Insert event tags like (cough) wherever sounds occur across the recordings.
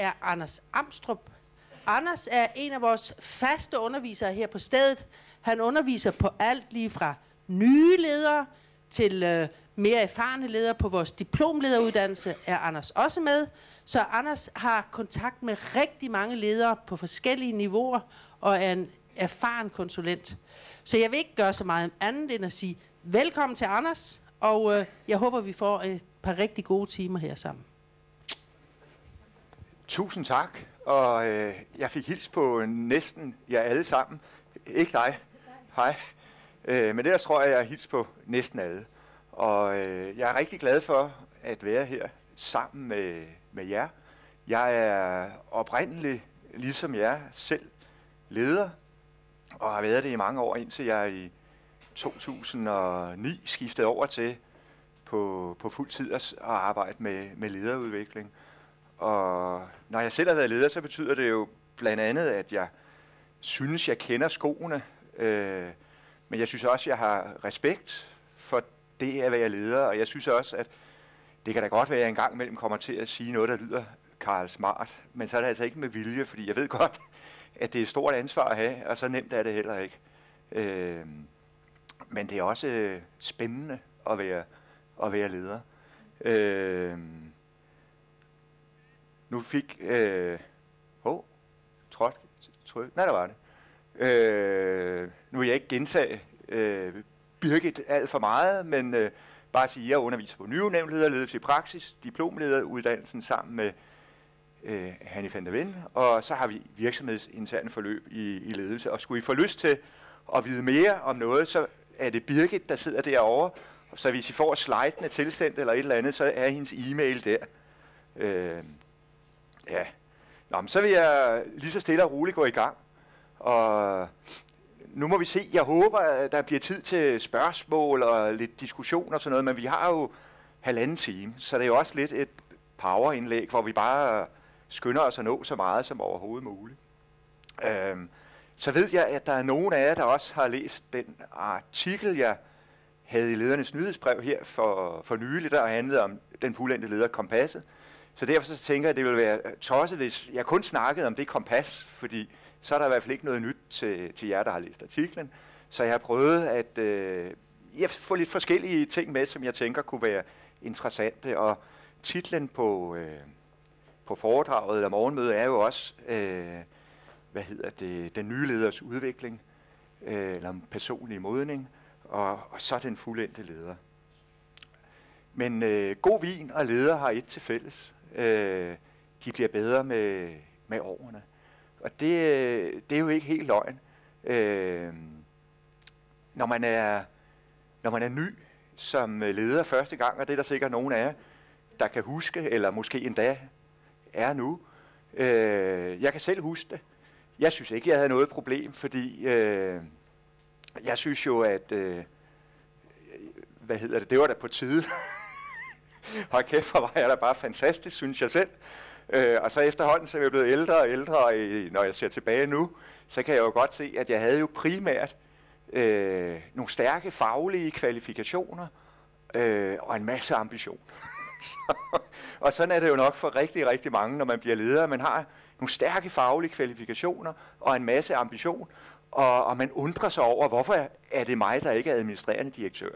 er Anders Amstrup. Anders er en af vores faste undervisere her på stedet. Han underviser på alt lige fra nye ledere til øh, mere erfarne ledere på vores diplomlederuddannelse er Anders også med. Så Anders har kontakt med rigtig mange ledere på forskellige niveauer og er en erfaren konsulent. Så jeg vil ikke gøre så meget andet end at sige velkommen til Anders, og øh, jeg håber, vi får et par rigtig gode timer her sammen. Tusind tak, og øh, jeg fik hils på næsten jer alle sammen. Ikke dig. Hej. Øh, men ellers tror jeg, jeg har hils på næsten alle. Og øh, jeg er rigtig glad for at være her sammen med, med jer. Jeg er oprindelig, ligesom jeg selv, leder, og har været det i mange år, indtil jeg i 2009 skiftede over til på, på fuld tid at arbejde med, med lederudvikling. Og når jeg selv har været leder, så betyder det jo blandt andet, at jeg synes, jeg kender skoene, øh, men jeg synes også, jeg har respekt for det at være leder, og jeg synes også, at det kan da godt være, at jeg engang imellem kommer til at sige noget, der lyder Karl Smart, men så er det altså ikke med vilje, fordi jeg ved (laughs) godt, at det er et stort ansvar at have, og så nemt er det heller ikke. Øh, men det er også øh, spændende at være, at være leder. Øh, nu fik... Øh, oh, trådt, tryk. Nej, der var det. Øh, nu vil jeg ikke gentage øh, Birgit alt for meget, men øh, bare sige, at jeg underviser på nyudnævnt ledelse i praksis, diplomlederuddannelsen sammen med øh, Hanni van der Ven, og så har vi virksomhedsinterne forløb i, i ledelse. Og skulle I få lyst til at vide mere om noget, så er det Birgit, der sidder derovre. Så hvis I får slidene tilsendt eller et eller andet, så er hendes e-mail der. Øh, ja. Nå, men så vil jeg lige så stille og roligt gå i gang. Og nu må vi se. Jeg håber, at der bliver tid til spørgsmål og lidt diskussion og sådan noget, men vi har jo halvanden time, så det er jo også lidt et powerindlæg, hvor vi bare skynder os at nå så meget som overhovedet muligt. Øhm, så ved jeg, at der er nogen af jer, der også har læst den artikel, jeg havde i ledernes nyhedsbrev her for, for nylig, der handlede om den fuldendte leder kompasset. Så derfor så tænker jeg, at det ville være øh, tosset, hvis jeg kun snakkede om det kompas, fordi så er der i hvert fald ikke noget nyt til, til jer, der har læst artiklen. Så jeg har prøvet at øh, jeg få lidt forskellige ting med, som jeg tænker kunne være interessante. Og titlen på, øh, på foredraget eller morgenmødet er jo også, øh, hvad hedder det, den nye leders udvikling, øh, eller personlig modning, og, og så den fuldendte leder. Men øh, god vin og leder har et til fælles. Øh, de bliver bedre med, med årene. Og det, øh, det er jo ikke helt løgn. Øh, når, man er, når man er ny som leder første gang, og det er der sikkert nogen af jer, der kan huske, eller måske endda er nu. Øh, jeg kan selv huske det. Jeg synes ikke, jeg havde noget problem, fordi øh, jeg synes jo, at øh, hvad hedder det, det var da på tide. (laughs) (laughs) Hold kæft, for var jeg da bare fantastisk, synes jeg selv. Øh, og så efterhånden, så er jeg blevet ældre og ældre, og øh, når jeg ser tilbage nu, så kan jeg jo godt se, at jeg havde jo primært øh, nogle stærke faglige kvalifikationer øh, og en masse ambition. (laughs) og sådan er det jo nok for rigtig, rigtig mange, når man bliver leder. Man har nogle stærke faglige kvalifikationer og en masse ambition, og, og man undrer sig over, hvorfor er det mig, der ikke er administrerende direktør?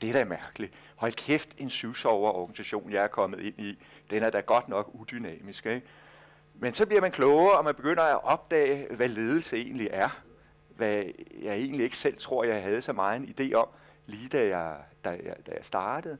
Det er da mærkeligt. Hold kæft, en syvsover organisation, jeg er kommet ind i. Den er da godt nok udynamisk. Ikke? Men så bliver man klogere, og man begynder at opdage, hvad ledelse egentlig er. Hvad jeg egentlig ikke selv tror, jeg havde så meget en idé om, lige da jeg, da jeg, da jeg startede.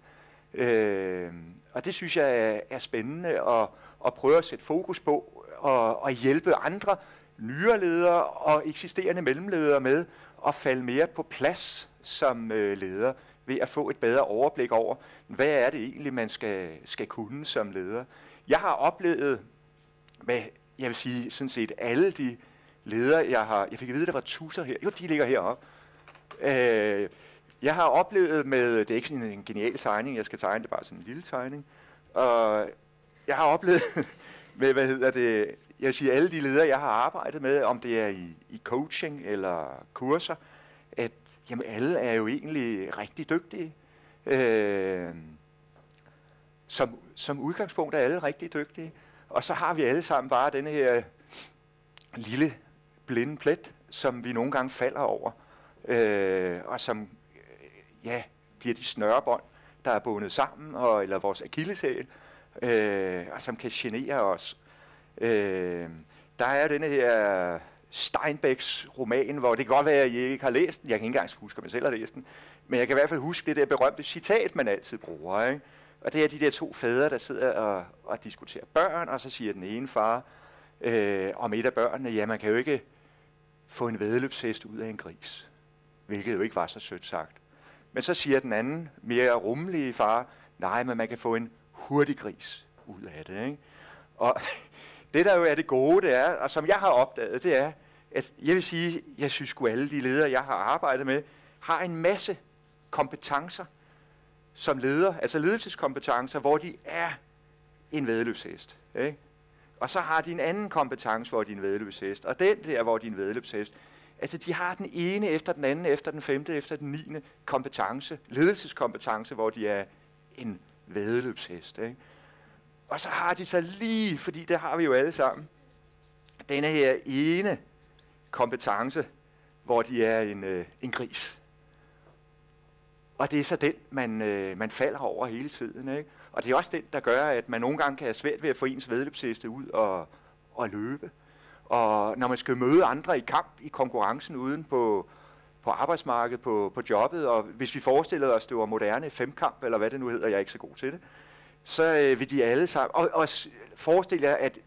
Øh, og det synes jeg er, er spændende at, at prøve at sætte fokus på og, og hjælpe andre nyere ledere og eksisterende mellemledere med at falde mere på plads som øh, leder ved at få et bedre overblik over, hvad er det egentlig, man skal, skal kunne som leder. Jeg har oplevet med, jeg vil sige, sådan set alle de ledere, jeg har, jeg fik at vide, der var tusser her, jo, de ligger heroppe. Øh, jeg har oplevet med, det er ikke sådan en genial tegning, jeg skal tegne, det er bare sådan en lille tegning, og jeg har oplevet (laughs) med, hvad hedder det, jeg vil sige, alle de ledere, jeg har arbejdet med, om det er i, i coaching eller kurser, at jamen, alle er jo egentlig rigtig dygtige. Øh, som, som udgangspunkt er alle rigtig dygtige. Og så har vi alle sammen bare denne her lille blinde plet, som vi nogle gange falder over, øh, og som øh, ja, bliver de snørebånd, der er bundet sammen, og, eller vores akilleshæl, øh, og som kan genere os. Øh, der er denne her Steinbecks roman, hvor det kan godt være, at I ikke har læst den. Jeg kan ikke engang huske, om jeg selv har læst den. Men jeg kan i hvert fald huske det der berømte citat, man altid bruger. Ikke? Og det er de der to fædre, der sidder og, og diskuterer børn, og så siger den ene far øh, om et af børnene, ja, man kan jo ikke få en vedløbshest ud af en gris. Hvilket jo ikke var så sødt sagt. Men så siger den anden, mere rummelige far, nej, men man kan få en hurtig gris ud af det. Ikke? Og det, der jo er det gode, det er, og som jeg har opdaget, det er, at jeg vil sige, jeg synes at alle de ledere, jeg har arbejdet med, har en masse kompetencer som leder, altså ledelseskompetencer, hvor de er en vedløbshest. Ikke? Og så har de en anden kompetence, hvor de er en vedløbshest. Og den der, hvor de er en vedløbshest, altså de har den ene efter den anden, efter den femte, efter den niende kompetence, ledelseskompetence, hvor de er en vedløbshest. Ikke? Og så har de så lige, fordi det har vi jo alle sammen, denne her ene kompetence, hvor de er en, øh, en gris. Og det er så den, man, øh, man falder over hele tiden. Ikke? Og det er også den, der gør, at man nogle gange kan have svært ved at få ens vedløbsheste ud og, og løbe. Og når man skal møde andre i kamp, i konkurrencen uden på, på arbejdsmarkedet, på, på jobbet, og hvis vi forestillede os, det var moderne femkamp, eller hvad det nu hedder, jeg er ikke så god til det, så øh, vil de alle sammen, og, og forestil jer, at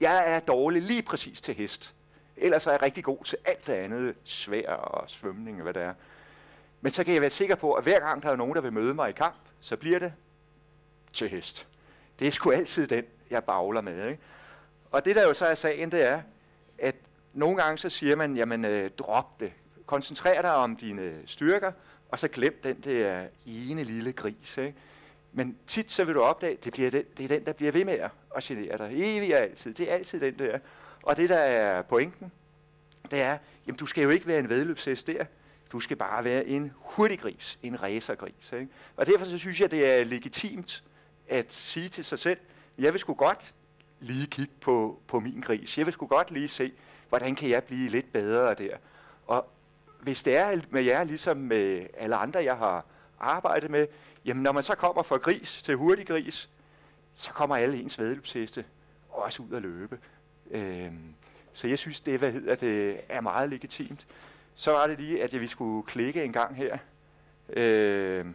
jeg er dårlig lige præcis til hest. Ellers er jeg rigtig god til alt det andet, svær og svømning og hvad det er. Men så kan jeg være sikker på, at hver gang der er nogen, der vil møde mig i kamp, så bliver det til hest. Det er sgu altid den, jeg bagler med. Ikke? Og det der jo så er sagen, det er, at nogle gange så siger man, jamen øh, drop det. Koncentrer dig om dine styrker, og så glem den der ene lille gris. Ikke? Men tit så vil du opdage, det, bliver den, det er den, der bliver ved med at genere dig. Evig og altid. Det er altid den der. Og det, der er pointen, det er, jamen du skal jo ikke være en vedløbshest der. Du skal bare være en hurtig gris, en racergris. Ikke? Og derfor så synes jeg, det er legitimt at sige til sig selv, jeg vil sgu godt lige kigge på, på min gris. Jeg vil sgu godt lige se, hvordan kan jeg blive lidt bedre der. Og hvis det er med jer, ligesom med alle andre, jeg har arbejdet med, jamen når man så kommer fra gris til hurtig gris, så kommer alle ens vedløbsheste også ud at løbe. Øhm, så jeg synes, det, hvad hedder det er meget legitimt. Så var det lige, at vi skulle klikke en gang her. Øhm,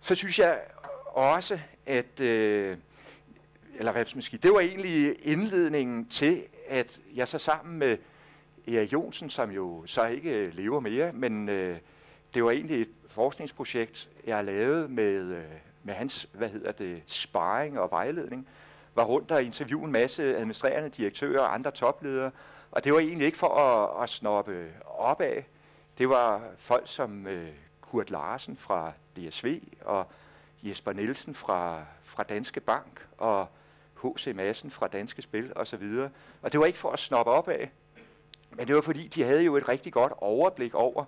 så synes jeg også, at øh, eller hvad det var egentlig indledningen til, at jeg så sammen med Erik Jonsen, som jo så ikke øh, lever mere, men øh, det var egentlig et forskningsprojekt, jeg lavede med, øh, med hans, hvad hedder det, sparring og vejledning, var rundt og interviewede en masse administrerende direktører og andre topledere, og det var egentlig ikke for at, at snoppe op af. Det var folk som øh, Kurt Larsen fra DSV og Jesper Nielsen fra, fra Danske Bank og H.C. Madsen fra Danske Spil osv. Og det var ikke for at snoppe op af, men det var fordi, de havde jo et rigtig godt overblik over,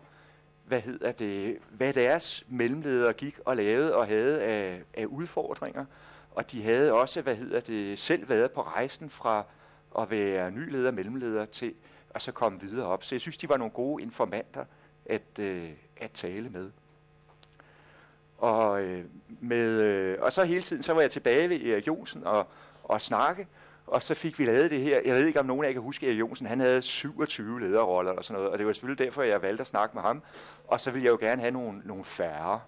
hvad hedder det, hvad deres mellemledere gik og lavede og havde af, af udfordringer. Og de havde også, hvad hedder det, selv været på rejsen fra at være ny leder mellemleder til at så komme videre op. Så jeg synes, de var nogle gode informanter at, øh, at tale med. Og, øh, med, øh, og så hele tiden, så var jeg tilbage ved Erik Jonsen og, og snakke, og så fik vi lavet det her. Jeg ved ikke, om nogen af jer kan huske at Jonsen. Han havde 27 lederroller og sådan noget, og det var selvfølgelig derfor, jeg valgte at snakke med ham. Og så ville jeg jo gerne have nogle, nogle færre,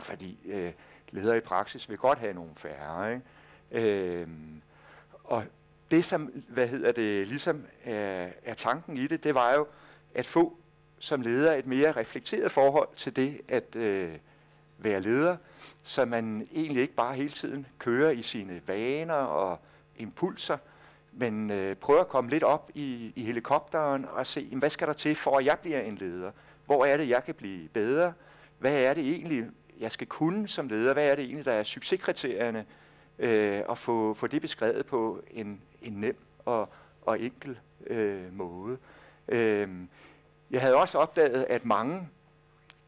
fordi øh, ledere i praksis vil godt have nogle færre. Ikke? Øh, og det, som hvad hedder det, ligesom er, er tanken i det, det var jo at få som leder et mere reflekteret forhold til det at øh, være leder, så man egentlig ikke bare hele tiden kører i sine vaner og impulser, men øh, prøver at komme lidt op i, i helikopteren og se, hvad skal der til for, at jeg bliver en leder? Hvor er det, jeg kan blive bedre? Hvad er det egentlig, jeg skal kunne som leder? Hvad er det egentlig, der er succeskriterierne? Øh, og få, få det beskrevet på en, en nem og, og enkel øh, måde. Øh, jeg havde også opdaget, at mange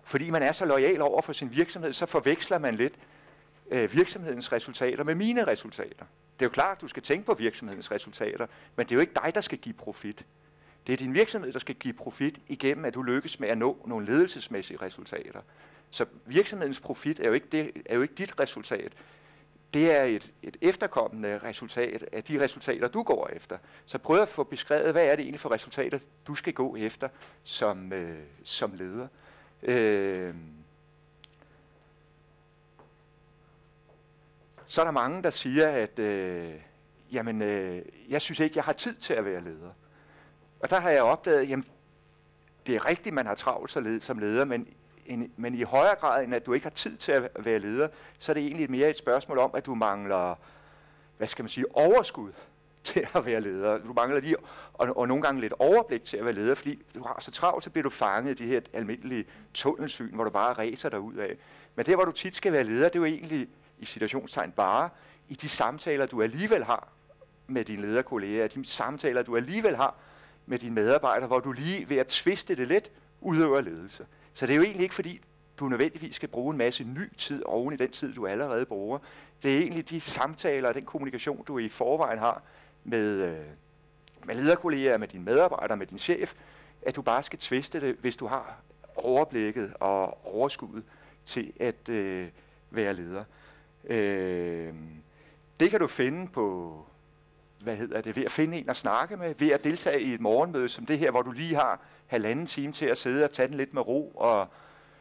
fordi man er så lojal over for sin virksomhed, så forveksler man lidt øh, virksomhedens resultater med mine resultater. Det er jo klart, at du skal tænke på virksomhedens resultater, men det er jo ikke dig, der skal give profit. Det er din virksomhed, der skal give profit igennem, at du lykkes med at nå nogle ledelsesmæssige resultater. Så virksomhedens profit er jo ikke, det, er jo ikke dit resultat. Det er et, et efterkommende resultat af de resultater, du går efter. Så prøv at få beskrevet, hvad er det egentlig for resultater, du skal gå efter som, øh, som leder. Øh, så er der mange, der siger, at øh, jamen, øh, jeg synes ikke, jeg har tid til at være leder. Og der har jeg opdaget, jamen, det er rigtigt, man har travlt som leder, men, en, men i højere grad, end at du ikke har tid til at være leder, så er det egentlig mere et spørgsmål om, at du mangler, hvad skal man sige, overskud til at være leder. Du mangler lige, og, og nogle gange lidt overblik til at være leder, fordi du har så travlt, så bliver du fanget i det her almindelige tunnelsyn, hvor du bare ræser dig ud af. Men det, hvor du tit skal være leder, det er jo egentlig i situationstegn bare i de samtaler, du alligevel har med dine lederkolleger, de samtaler, du alligevel har med dine medarbejdere, hvor du lige ved at tviste det lidt, udøver ledelse. Så det er jo egentlig ikke fordi, du nødvendigvis skal bruge en masse ny tid oven i den tid, du allerede bruger. Det er egentlig de samtaler og den kommunikation, du i forvejen har med, øh, med lederkolleger, med dine medarbejdere, med din chef, at du bare skal tviste det, hvis du har overblikket og overskuddet til at øh, være leder. Øh, det kan du finde på, hvad hedder det, ved at finde en at snakke med, ved at deltage i et morgenmøde som det her, hvor du lige har halvanden time til at sidde og tage den lidt med ro og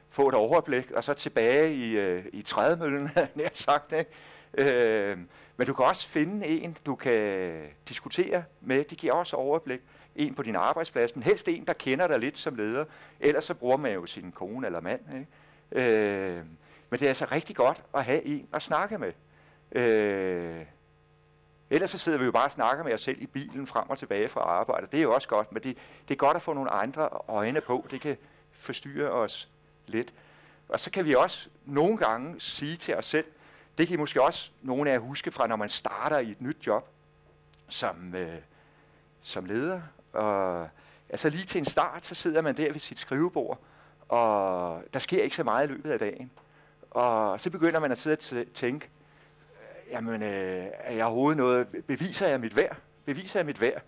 få et overblik, og så tilbage i, øh, i trædemøllen, (laughs) nær sagt. Ikke? Øh, men du kan også finde en, du kan diskutere med. De giver også overblik. En på din arbejdsplads, men helst en, der kender dig lidt som leder. Ellers så bruger man jo sin kone eller mand. Ikke? Øh, men det er altså rigtig godt at have en at snakke med. Øh, ellers så sidder vi jo bare og snakker med os selv i bilen frem og tilbage fra arbejde. Det er jo også godt, men det, det er godt at få nogle andre øjne på. Det kan forstyrre os lidt. Og så kan vi også nogle gange sige til os selv, det kan I måske også nogle af jer huske fra, når man starter i et nyt job som, øh, som leder. Og, altså lige til en start, så sidder man der ved sit skrivebord, og der sker ikke så meget i løbet af dagen. Og så begynder man at sidde og tænke, øh, jamen, øh, er jeg overhovedet noget, beviser jeg mit værd? Beviser jeg mit værd?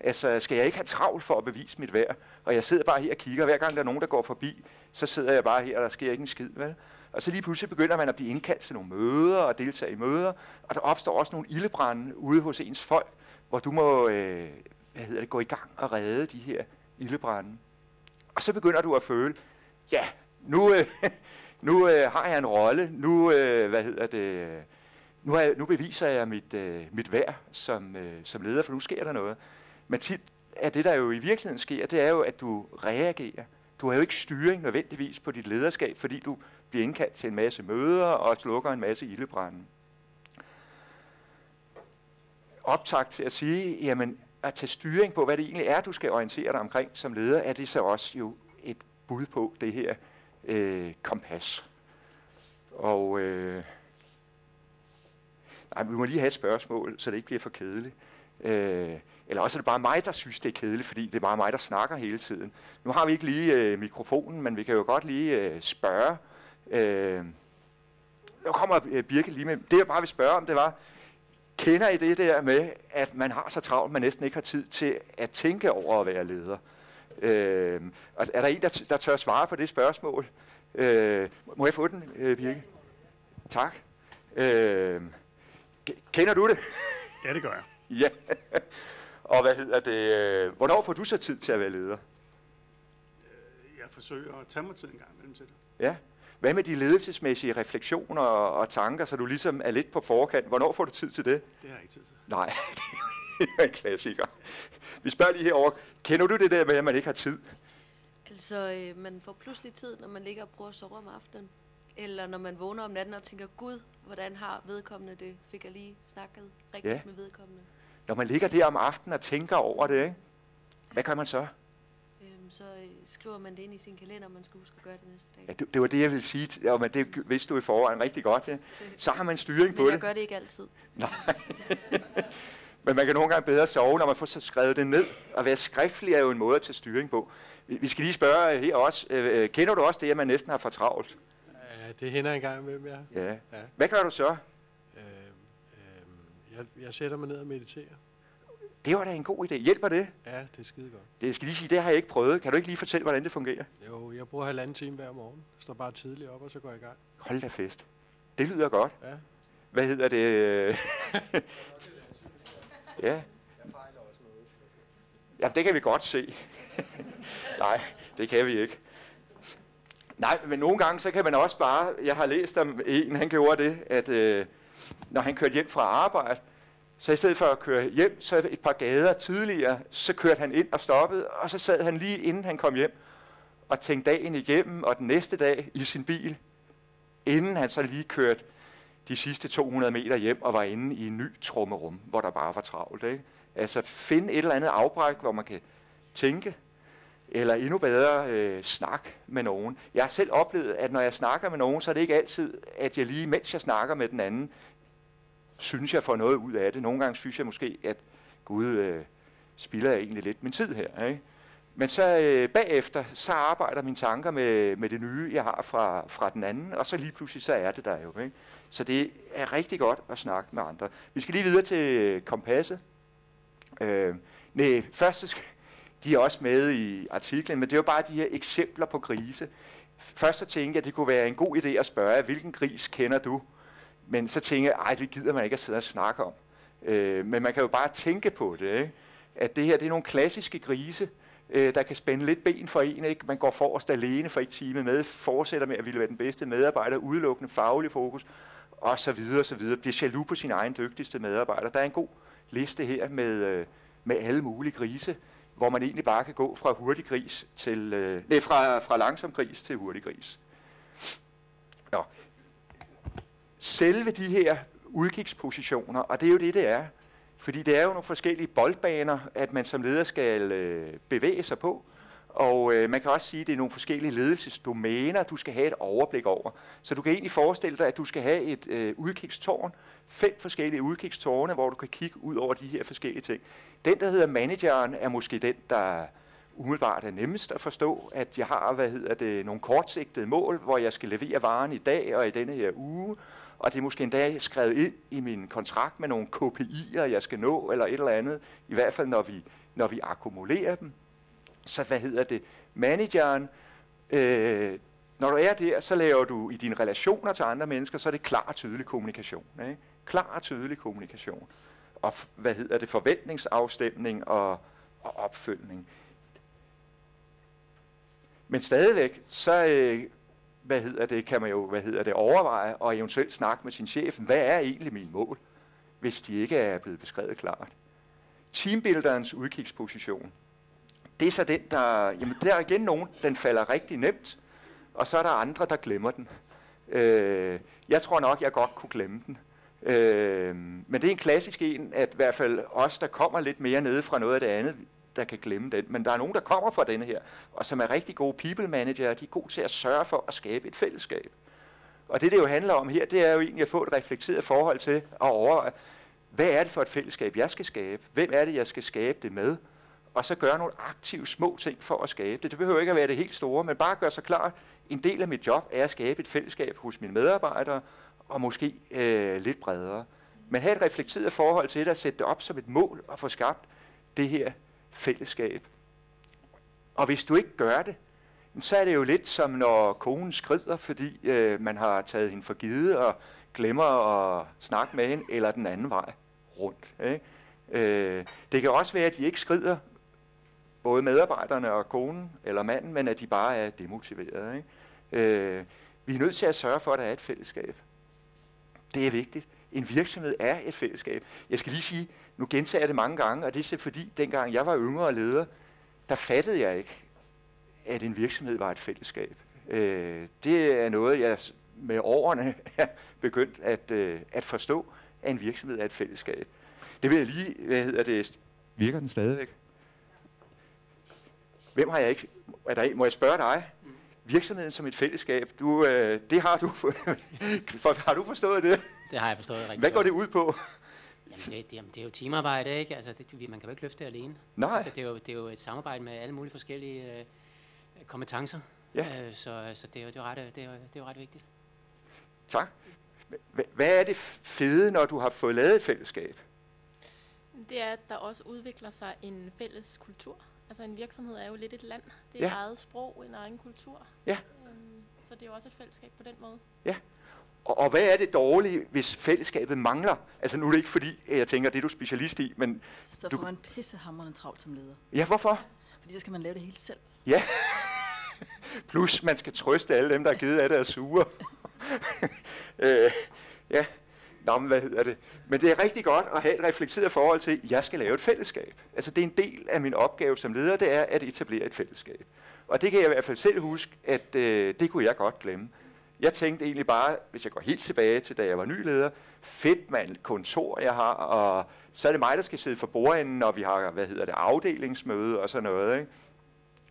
Altså, skal jeg ikke have travlt for at bevise mit værd? Og jeg sidder bare her og kigger, hver gang der er nogen, der går forbi, så sidder jeg bare her, og der sker ikke en skid, vel? Og så lige pludselig begynder man at blive indkaldt til nogle møder og deltage i møder, og der opstår også nogle ildebrænde ude hos ens folk, hvor du må øh, hvad hedder det, gå i gang og redde de her ildebrænde. Og så begynder du at føle, ja, nu, øh, nu øh, har jeg en rolle, nu, øh, hvad hedder det, øh, nu, er, nu beviser jeg mit, øh, mit værd som, øh, som leder, for nu sker der noget. Men tit er det, der jo i virkeligheden sker, det er jo, at du reagerer. Du har jo ikke styring nødvendigvis på dit lederskab, fordi du bliver indkaldt til en masse møder og slukker en masse ildebrænde. Optakt til at sige, jamen, at tage styring på, hvad det egentlig er, du skal orientere dig omkring som leder, er det så også jo et bud på det her øh, kompas. Og øh, nej, vi må lige have et spørgsmål, så det ikke bliver for kedeligt. Øh, eller også er det bare mig, der synes, det er kedeligt, fordi det er bare mig, der snakker hele tiden. Nu har vi ikke lige øh, mikrofonen, men vi kan jo godt lige øh, spørge. Øh, nu kommer øh, Birke lige med. Det jeg bare vil spørge om, det var, kender I det der med, at man har så travlt, man næsten ikke har tid til at tænke over at være leder? Øh, er der en, der, der tør svare på det spørgsmål? Øh, må jeg få den, øh, Birke? Tak. Øh, kender du det? Ja, det gør jeg. ja. (laughs) Og hvad hedder det? Øh, hvornår får du så tid til at være leder? Øh, jeg forsøger at tage mig tid en gang imellem til det. Ja. Hvad med de ledelsesmæssige refleksioner og, og tanker, så du ligesom er lidt på forkant? Hvornår får du tid til det? Det har jeg ikke tid til. Nej, (laughs) (laughs) det er en klassiker. Vi spørger lige herover. Kender du det der med, at man ikke har tid? Altså, øh, man får pludselig tid, når man ligger og prøver at sove om aftenen. Eller når man vågner om natten og tænker, Gud, hvordan har vedkommende det? Fik jeg lige snakket rigtigt ja. med vedkommende? Når man ligger der om aftenen og tænker over det, ikke? hvad gør man så? Øhm, så øh, skriver man det ind i sin kalender, man skal huske at gøre det næste dag. Ja, det, det var det, jeg ville sige. Ja, men det vidste du i forvejen rigtig godt. Ja. Så har man styring (laughs) på men det. jeg gør det ikke altid. Nej. (laughs) men man kan nogle gange bedre sove, når man får så skrevet det ned. At være skriftlig er jo en måde at tage styring på. Vi vi skal lige spørge her også. Øh, øh, kender du også det, at man næsten har for travlt? Ja, det hænder en gang imellem, ja. Ja. Ja. Hvad gør du så? Øh, øh, jeg, jeg sætter mig ned og mediterer. Det var da en god idé. Hjælper det? Ja, det er skide godt. Det skal lige sige, det har jeg ikke prøvet. Kan du ikke lige fortælle, hvordan det fungerer? Jo, jeg bruger halvanden time hver morgen. Står bare tidligt op, og så går jeg i gang. Hold da fest. Det lyder godt. Ja. Hvad hedder det? (laughs) ja. Jamen, det kan vi godt se. (laughs) Nej, det kan vi ikke. Nej, men nogle gange, så kan man også bare... Jeg har læst om en, han gjorde det, at øh, når han kørte hjem fra arbejde, så i stedet for at køre hjem, så et par gader tidligere, så kørte han ind og stoppede, og så sad han lige inden han kom hjem og tænkte dagen igennem, og den næste dag i sin bil, inden han så lige kørte de sidste 200 meter hjem og var inde i en ny trummerum, hvor der bare var travlt. Ikke? Altså finde et eller andet afbræk, hvor man kan tænke, eller endnu bedre øh, snak med nogen. Jeg har selv oplevet, at når jeg snakker med nogen, så er det ikke altid, at jeg lige, mens jeg snakker med den anden, synes jeg får noget ud af det. Nogle gange synes jeg måske, at Gud øh, spilder jeg egentlig lidt min tid her. Ikke? Men så øh, bagefter, så arbejder mine tanker med, med det nye, jeg har fra, fra den anden, og så lige pludselig, så er det der jo. Ikke? Så det er rigtig godt at snakke med andre. Vi skal lige videre til kompasset. Øh, nej, først skal, de er også med i artiklen, men det er jo bare de her eksempler på grise. Først så tænkte jeg, at det kunne være en god idé at spørge, hvilken gris kender du? Men så tænkte jeg, ej, det gider man ikke at sidde og snakke om. Øh, men man kan jo bare tænke på det, ikke? at det her det er nogle klassiske grise, øh, der kan spænde lidt ben for en. Ikke? Man går forrest alene for et time med, fortsætter med at ville være den bedste medarbejder, udelukkende faglig fokus, og så videre, og så videre. Bliver jaloux på sin egen dygtigste medarbejder. Der er en god liste her med, øh, med alle mulige grise, hvor man egentlig bare kan gå fra hurtig gris til, øh, nej, fra, fra langsom gris til hurtig gris. Nå. Selve de her udkigspositioner, og det er jo det, det er, fordi det er jo nogle forskellige boldbaner, at man som leder skal øh, bevæge sig på. Og øh, man kan også sige, at det er nogle forskellige ledelsesdomæner, du skal have et overblik over. Så du kan egentlig forestille dig, at du skal have et øh, udkigstårn, fem forskellige udkigstårne, hvor du kan kigge ud over de her forskellige ting. Den, der hedder manageren, er måske den, der umiddelbart er nemmest at forstå, at jeg har hvad hedder det, nogle kortsigtede mål, hvor jeg skal levere varen i dag og i denne her uge, og det er måske endda skrevet ind i min kontrakt med nogle KPI'er, jeg skal nå, eller et eller andet, i hvert fald når vi, når vi akkumulerer dem. Så hvad hedder det? Manageren, øh, når du er der, så laver du i dine relationer til andre mennesker, så er det klar og tydelig kommunikation. Ikke? Klar og tydelig kommunikation. Og f- hvad hedder det? Forventningsafstemning og, og opfølgning. Men stadigvæk, så øh, hvad hedder det, kan man jo hvad hedder det, overveje og eventuelt snakke med sin chef, hvad er egentlig mine mål, hvis de ikke er blevet beskrevet klart. Teambuilderens udkigsposition, det er så den, der, jamen der er igen nogen, den falder rigtig nemt, og så er der andre, der glemmer den. Øh, jeg tror nok, jeg godt kunne glemme den. Øh, men det er en klassisk en, at i hvert fald os, der kommer lidt mere nede fra noget af det andet, der kan glemme den. Men der er nogen, der kommer fra denne her, og som er rigtig gode people manager, de er gode til at sørge for at skabe et fællesskab. Og det, det jo handler om her, det er jo egentlig at få et reflekteret forhold til at overveje, hvad er det for et fællesskab, jeg skal skabe? Hvem er det, jeg skal skabe det med? Og så gøre nogle aktive små ting for at skabe det. Det behøver ikke at være det helt store, men bare gøre sig klar, en del af mit job er at skabe et fællesskab hos mine medarbejdere, og måske øh, lidt bredere. Men have et reflekteret forhold til det, at sætte det op som et mål og få skabt det her fællesskab. Og hvis du ikke gør det, så er det jo lidt som når konen skrider, fordi øh, man har taget hende for givet og glemmer at snakke med hende, eller den anden vej rundt. Ikke? Øh, det kan også være, at de ikke skrider, både medarbejderne og konen eller manden, men at de bare er demotiverede. Ikke? Øh, vi er nødt til at sørge for, at der er et fællesskab. Det er vigtigt. En virksomhed er et fællesskab. Jeg skal lige sige, nu gentager jeg det mange gange, og det er fordi, dengang jeg var yngre leder, der fattede jeg ikke, at en virksomhed var et fællesskab. Øh, det er noget, jeg med årene (laughs) er begyndt at, øh, at forstå, at en virksomhed er et fællesskab. Det vil jeg lige, hvad hedder det, virker den stadigvæk? Hvem har jeg ikke, er der, en- må jeg spørge dig? Virksomheden som et fællesskab, du, øh, det har du, (laughs) for, har du forstået det? Det har jeg forstået rigtig Hvad går det ud på? Jamen, det, det, jamen, det er jo teamarbejde, ikke? Altså, det, vi- man kan jo ikke løfte det alene. Nej. Altså, det, er jo, det er jo et samarbejde med alle mulige forskellige øh, kompetencer. Ja. Øh, så så det, er jo- det, er ret, øh, det, er, det er jo ret vigtigt. Tak. Hva- Hvad er det fede, når du har fået lavet et fællesskab? Det er, at der også udvikler sig en fælles kultur. Altså en virksomhed er jo lidt et land. Det er Ja. ja. eget sprog, en egen kultur. Ja. Øhm, så det er jo også et fællesskab på den måde. Og, og hvad er det dårlige, hvis fællesskabet mangler? Altså nu er det ikke fordi, at jeg tænker, det er du specialist i, men Så Du- får man pissehammerende travlt som leder. ja, hvorfor? Fordi så skal man lave det helt selv. Ja. Plus, man skal trøste alle dem, der er givet af det og sure. (laughs) øh, ja, Nå, men hvad hedder det? Men det er rigtig godt at have et reflekteret forhold til, at jeg skal lave et fællesskab. Altså, det er en del af min opgave som leder, det er at etablere et fællesskab. Og det kan jeg i hvert fald selv huske, at øh, det kunne jeg godt glemme. Jeg tænkte egentlig bare, hvis jeg går helt tilbage til, da jeg var ny leder, fedt mand, kontor jeg har, og så er det mig, der skal sidde for bordenden, når vi har, hvad hedder det, afdelingsmøde og sådan noget, ikke?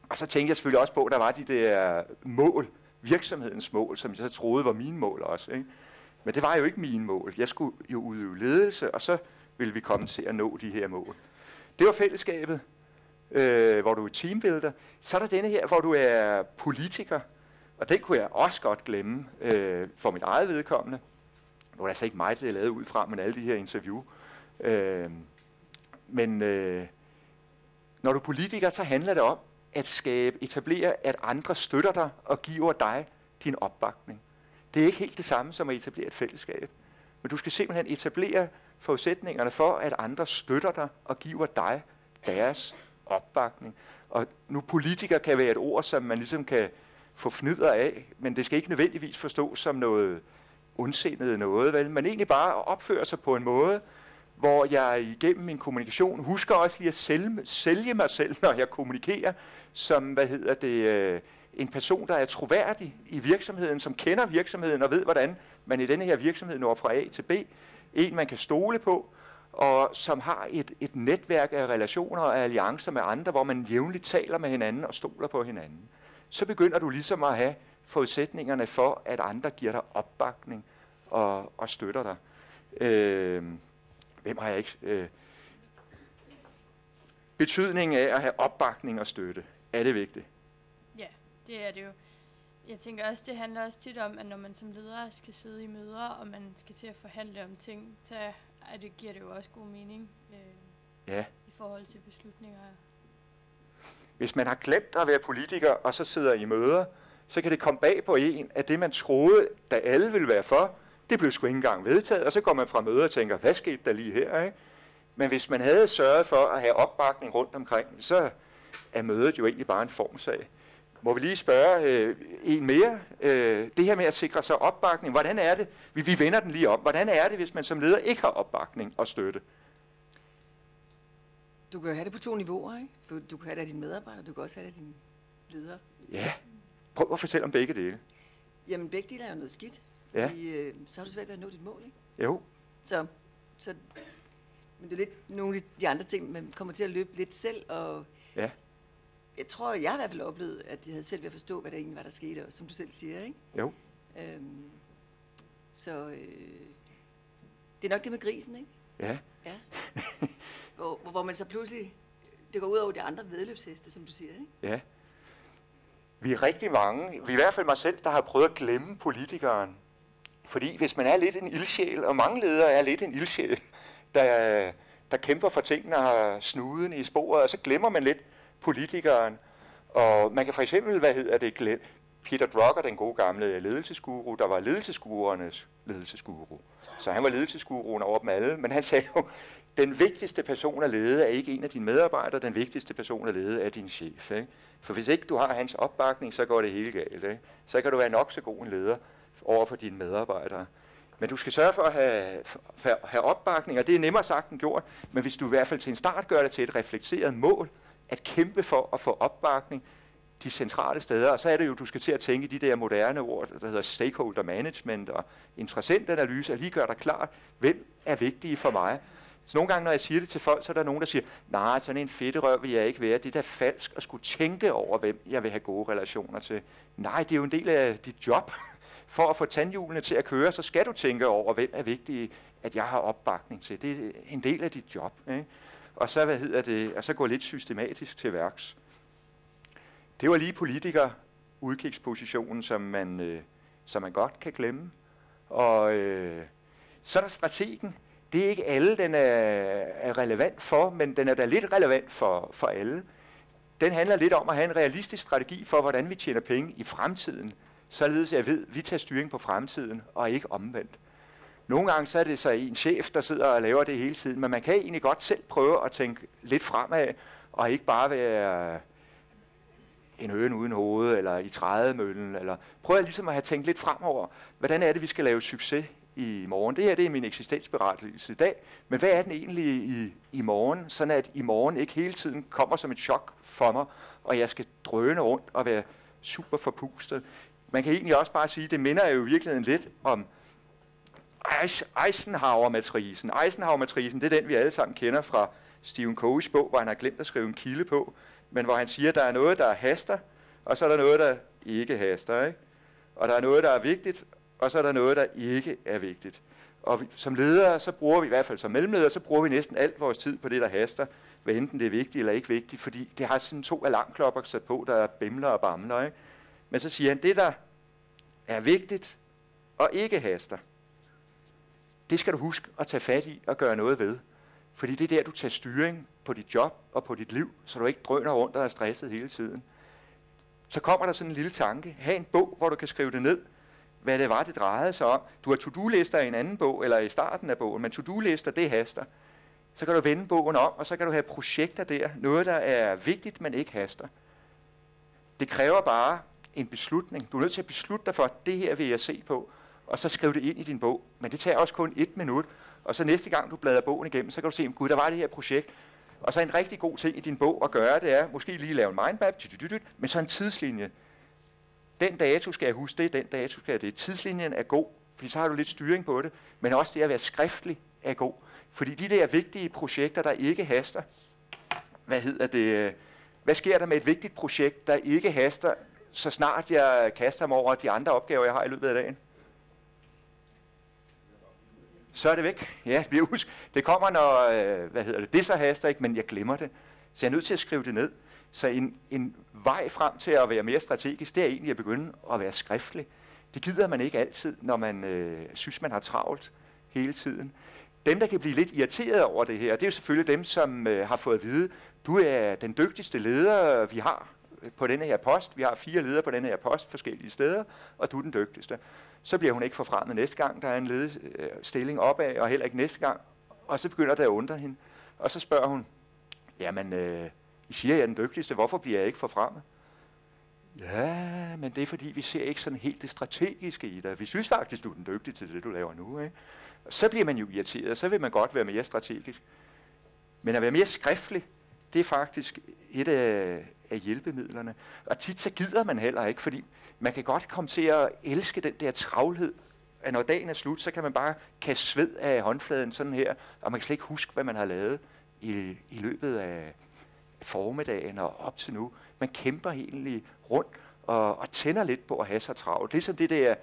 Og så tænkte jeg selvfølgelig også på, at der var de der mål, virksomhedens mål, som jeg så troede var mine mål også. Ikke? Men det var jo ikke mine mål. Jeg skulle jo udøve ledelse, og så ville vi komme til at nå de her mål. Det var fællesskabet, øh, hvor du er teambuilder. Så er der denne her, hvor du er politiker, og det kunne jeg også godt glemme øh, for mit eget vedkommende. Nu er det altså ikke mig, det er lavet ud fra, men alle de her interview. Øh, men øh, når du er politiker, så handler det om at skabe, etablere, at andre støtter dig og giver dig din opbakning. Det er ikke helt det samme som at etablere et fællesskab. Men du skal simpelthen etablere forudsætningerne for, at andre støtter dig og giver dig deres opbakning. Og nu politiker kan være et ord, som man ligesom kan få fnyder af, men det skal ikke nødvendigvis forstås som noget ondsindet noget, vel? men egentlig bare at opføre sig på en måde, hvor jeg igennem min kommunikation husker også lige at sælge, sælge mig selv, når jeg kommunikerer, som, hvad hedder det, øh, en person, der er troværdig i virksomheden, som kender virksomheden og ved, hvordan man i denne her virksomhed når fra A til B. En, man kan stole på, og som har et, et netværk af relationer og alliancer med andre, hvor man jævnligt taler med hinanden og stoler på hinanden. Så begynder du ligesom at have forudsætningen for, at andre giver dig opbakning og, og støtter dig. Øh, hvem har jeg ikke? Øh, betydningen af at have opbakning og støtte, er det vigtigt? Ja, det er det jo. Jeg tænker også, det handler også tit om, at når man som leder skal sidde i møder, og man skal til at forhandle om ting, så er det, giver det jo også god mening øh, Ja. i forhold til beslutninger. Hvis man har glemt at være politiker, og så sidder i møder, så kan det komme bag på en, at det man troede, da alle ville være for, det blev sgu ikke engang vedtaget, og så går man fra møder og tænker, hvad skete der lige her? Ikke? Men hvis man havde sørget for at have opbakning rundt omkring, så er mødet jo egentlig bare en formsag. Må vi lige spørge øh, en mere? Øh, det her med at sikre sig opbakning, hvordan er det? Vi, vi vender den lige om. Hvordan er det, hvis man som leder ikke har opbakning og støtte? Du kan jo have det på to niveauer, ikke? For du kan have det af dine medarbejdere, du kan også have det af dine ledere. Ja, prøv at fortælle om begge dele. Jamen, begge dele er jo noget skidt. Ja. Fordi, øh, så har du svært ved at nå dit mål, ikke? Jo, Så, så men det er lidt nogle af de andre ting, man kommer til at løbe lidt selv, og Ja. jeg tror, jeg har i hvert fald oplevet, at jeg havde selv ved at forstå, hvad der egentlig var, der skete, og som du selv siger, ikke? jo. Øhm, så øh, det er nok det med grisen, ikke? Ja, Ja. (laughs) hvor, hvor, man så pludselig, det går ud over de andre vedløbsheste, som du siger, ikke? ja. Vi er rigtig mange, vi i hvert fald mig selv, der har prøvet at glemme politikeren. Fordi hvis man er lidt en ildsjæl, og mange ledere er lidt en ildsjæl, der, der kæmper for tingene og har snuden i sporet, og så glemmer man lidt politikeren. Og man kan for eksempel, hvad hedder det, glemme, Peter Drucker, den gode gamle ledelsesguru, der var ledelsesguruernes ledelsesguru. Så han var ledelsesguruen over dem alle, men han sagde jo, den vigtigste person at lede er ikke en af dine medarbejdere, den vigtigste person at lede er din chef. Ikke? For hvis ikke du har hans opbakning, så går det hele galt. Ikke? Så kan du være nok så god en leder over for dine medarbejdere. Men du skal sørge for at have, for have opbakning, og det er nemmere sagt end gjort, men hvis du i hvert fald til en start gør det til et reflekteret mål, at kæmpe for at få opbakning de centrale steder, og så er det jo, du skal til at tænke de der moderne ord, der hedder stakeholder management og interessentanalyse, og lige gøre dig klart, hvem er vigtige for mig. Så nogle gange, når jeg siger det til folk, så er der nogen, der siger, nej, sådan en fedterøv vil jeg ikke være. Det er da falsk at skulle tænke over, hvem jeg vil have gode relationer til. Nej, det er jo en del af dit job. (laughs) For at få tandhjulene til at køre, så skal du tænke over, hvem er vigtig, at jeg har opbakning til. Det er en del af dit job. Ikke? Og så, hvad hedder det, og så gå lidt systematisk til værks. Det var lige politiker udkigspositionen, som man, øh, som man godt kan glemme. Og øh, så er der strategen. Det er ikke alle, den er, er relevant for, men den er da lidt relevant for, for alle. Den handler lidt om at have en realistisk strategi for, hvordan vi tjener penge i fremtiden, således jeg ved, at vi tager styring på fremtiden, og ikke omvendt. Nogle gange så er det så en chef, der sidder og laver det hele tiden, men man kan egentlig godt selv prøve at tænke lidt fremad, og ikke bare være en øen uden hoved, eller i trædemøllen, eller prøv ligesom at have tænkt lidt fremover, hvordan er det, vi skal lave succes i morgen. Det her det er min eksistensberettigelse i dag, men hvad er den egentlig i, i morgen, sådan at i morgen ikke hele tiden kommer som et chok for mig, og jeg skal drøne rundt og være super forpustet. Man kan egentlig også bare sige, det minder jo i virkeligheden lidt om Eisenhower-matrisen. Eisenhower-matrisen, det er den, vi alle sammen kender fra Stephen Coveys bog, hvor han har glemt at skrive en kilde på, men hvor han siger, at der er noget, der haster, og så er der noget, der ikke haster. Ikke? Og der er noget, der er vigtigt, og så er der noget, der ikke er vigtigt. Og vi, som ledere, så bruger vi i hvert fald som mellemledere, så bruger vi næsten alt vores tid på det, der haster, hvad enten det er vigtigt eller ikke vigtigt, fordi det har sådan to alarmklokker sat på, der er bimler og bamler. Ikke? Men så siger han, det der er vigtigt og ikke haster, det skal du huske at tage fat i og gøre noget ved. Fordi det er der, du tager styring på dit job og på dit liv, så du ikke drøner rundt og er stresset hele tiden. Så kommer der sådan en lille tanke. Ha' en bog, hvor du kan skrive det ned, hvad det var, det drejede sig om. Du har to-do-lister i en anden bog, eller i starten af bogen, men to-do-lister, det haster. Så kan du vende bogen om, og så kan du have projekter der. Noget, der er vigtigt, men ikke haster. Det kræver bare en beslutning. Du er nødt til at beslutte dig for, at det her vil jeg se på, og så skriv det ind i din bog. Men det tager også kun et minut, og så næste gang du bladrer bogen igennem, så kan du se, gud, der var det her projekt. Og så en rigtig god ting i din bog at gøre, det er måske lige lave en mindmap, men så en tidslinje. Den dato skal jeg huske det, den dato skal jeg det. Tidslinjen er god, fordi så har du lidt styring på det, men også det at være skriftlig er god. Fordi de der vigtige projekter, der ikke haster, hvad hedder det, hvad sker der med et vigtigt projekt, der ikke haster, så snart jeg kaster mig over de andre opgaver, jeg har i løbet af dagen? så er det væk. Ja, det bliver husk. Det kommer, når, øh, hvad hedder det, det så haster ikke, men jeg glemmer det. Så jeg er nødt til at skrive det ned. Så en, en vej frem til at være mere strategisk, det er egentlig at begynde at være skriftlig. Det gider man ikke altid, når man øh, synes, man har travlt hele tiden. Dem, der kan blive lidt irriteret over det her, det er jo selvfølgelig dem, som øh, har fået at vide, du er den dygtigste leder, vi har øh, på denne her post. Vi har fire ledere på denne her post forskellige steder, og du er den dygtigste. Så bliver hun ikke forfremmet næste gang, der er en ledestilling øh, opad, og heller ikke næste gang. Og så begynder det at undre hende. Og så spørger hun, jamen, øh, i siger, jeg er den dygtigste, hvorfor bliver jeg ikke forfremmet? Ja, men det er fordi, vi ser ikke sådan helt det strategiske i dig. Vi synes faktisk, du er den dygtige til det, du laver nu. Ikke? Og så bliver man jo irriteret, så vil man godt være mere strategisk. Men at være mere skriftlig, det er faktisk et af, af hjælpemidlerne. Og tit så gider man heller ikke, fordi man kan godt komme til at elske den der travlhed, at når dagen er slut, så kan man bare kaste sved af håndfladen sådan her, og man kan slet ikke huske, hvad man har lavet i, i løbet af formiddagen og op til nu. Man kæmper egentlig rundt og, og tænder lidt på at have sig travlt. Ligesom det der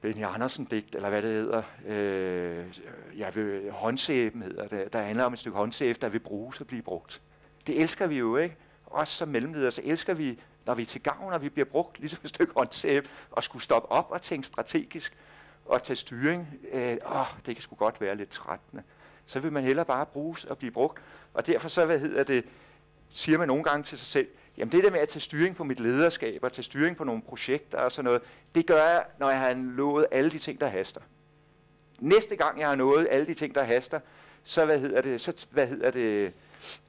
Benny Andersen-digt, eller hvad det hedder, øh, vil håndsæben hedder det, der handler om et stykke håndsæbe, der vil bruges og blive brugt. Det elsker vi jo, ikke? Også som mellemledere, så elsker vi, når vi er til gavn, og vi bliver brugt (laughs) ligesom et stykke håndsæbe, og skulle stoppe op og tænke strategisk, og tage styring. Øh, åh, det kan sgu godt være lidt trættende. Så vil man hellere bare bruges og blive brugt. Og derfor så, hvad hedder det, siger man nogle gange til sig selv, jamen det der med at tage styring på mit lederskab, og tage styring på nogle projekter og sådan noget, det gør jeg, når jeg har nået alle de ting, der haster. Næste gang jeg har nået alle de ting, der haster, så hvad hedder det, så, hvad hedder det,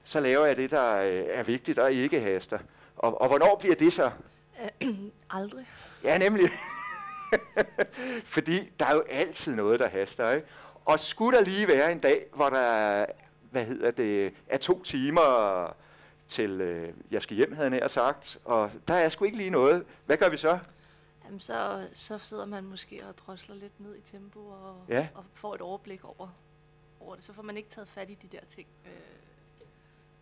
så laver jeg det, der øh, er vigtigt og ikke haster. Og, og hvornår bliver det så? (clears throat) Aldrig. Ja, nemlig. (laughs) Fordi der er jo altid noget, der haster, ikke? Og skulle der lige være en dag, hvor der hvad hedder det, er to timer til, øh, jeg skal hjem, havde jeg sagt, og der er sgu ikke lige noget. Hvad gør vi så? Jamen, så, så sidder man måske og drosler lidt ned i tempo og, ja. og får et overblik over, over det. Så får man ikke taget fat i de der ting. Øh.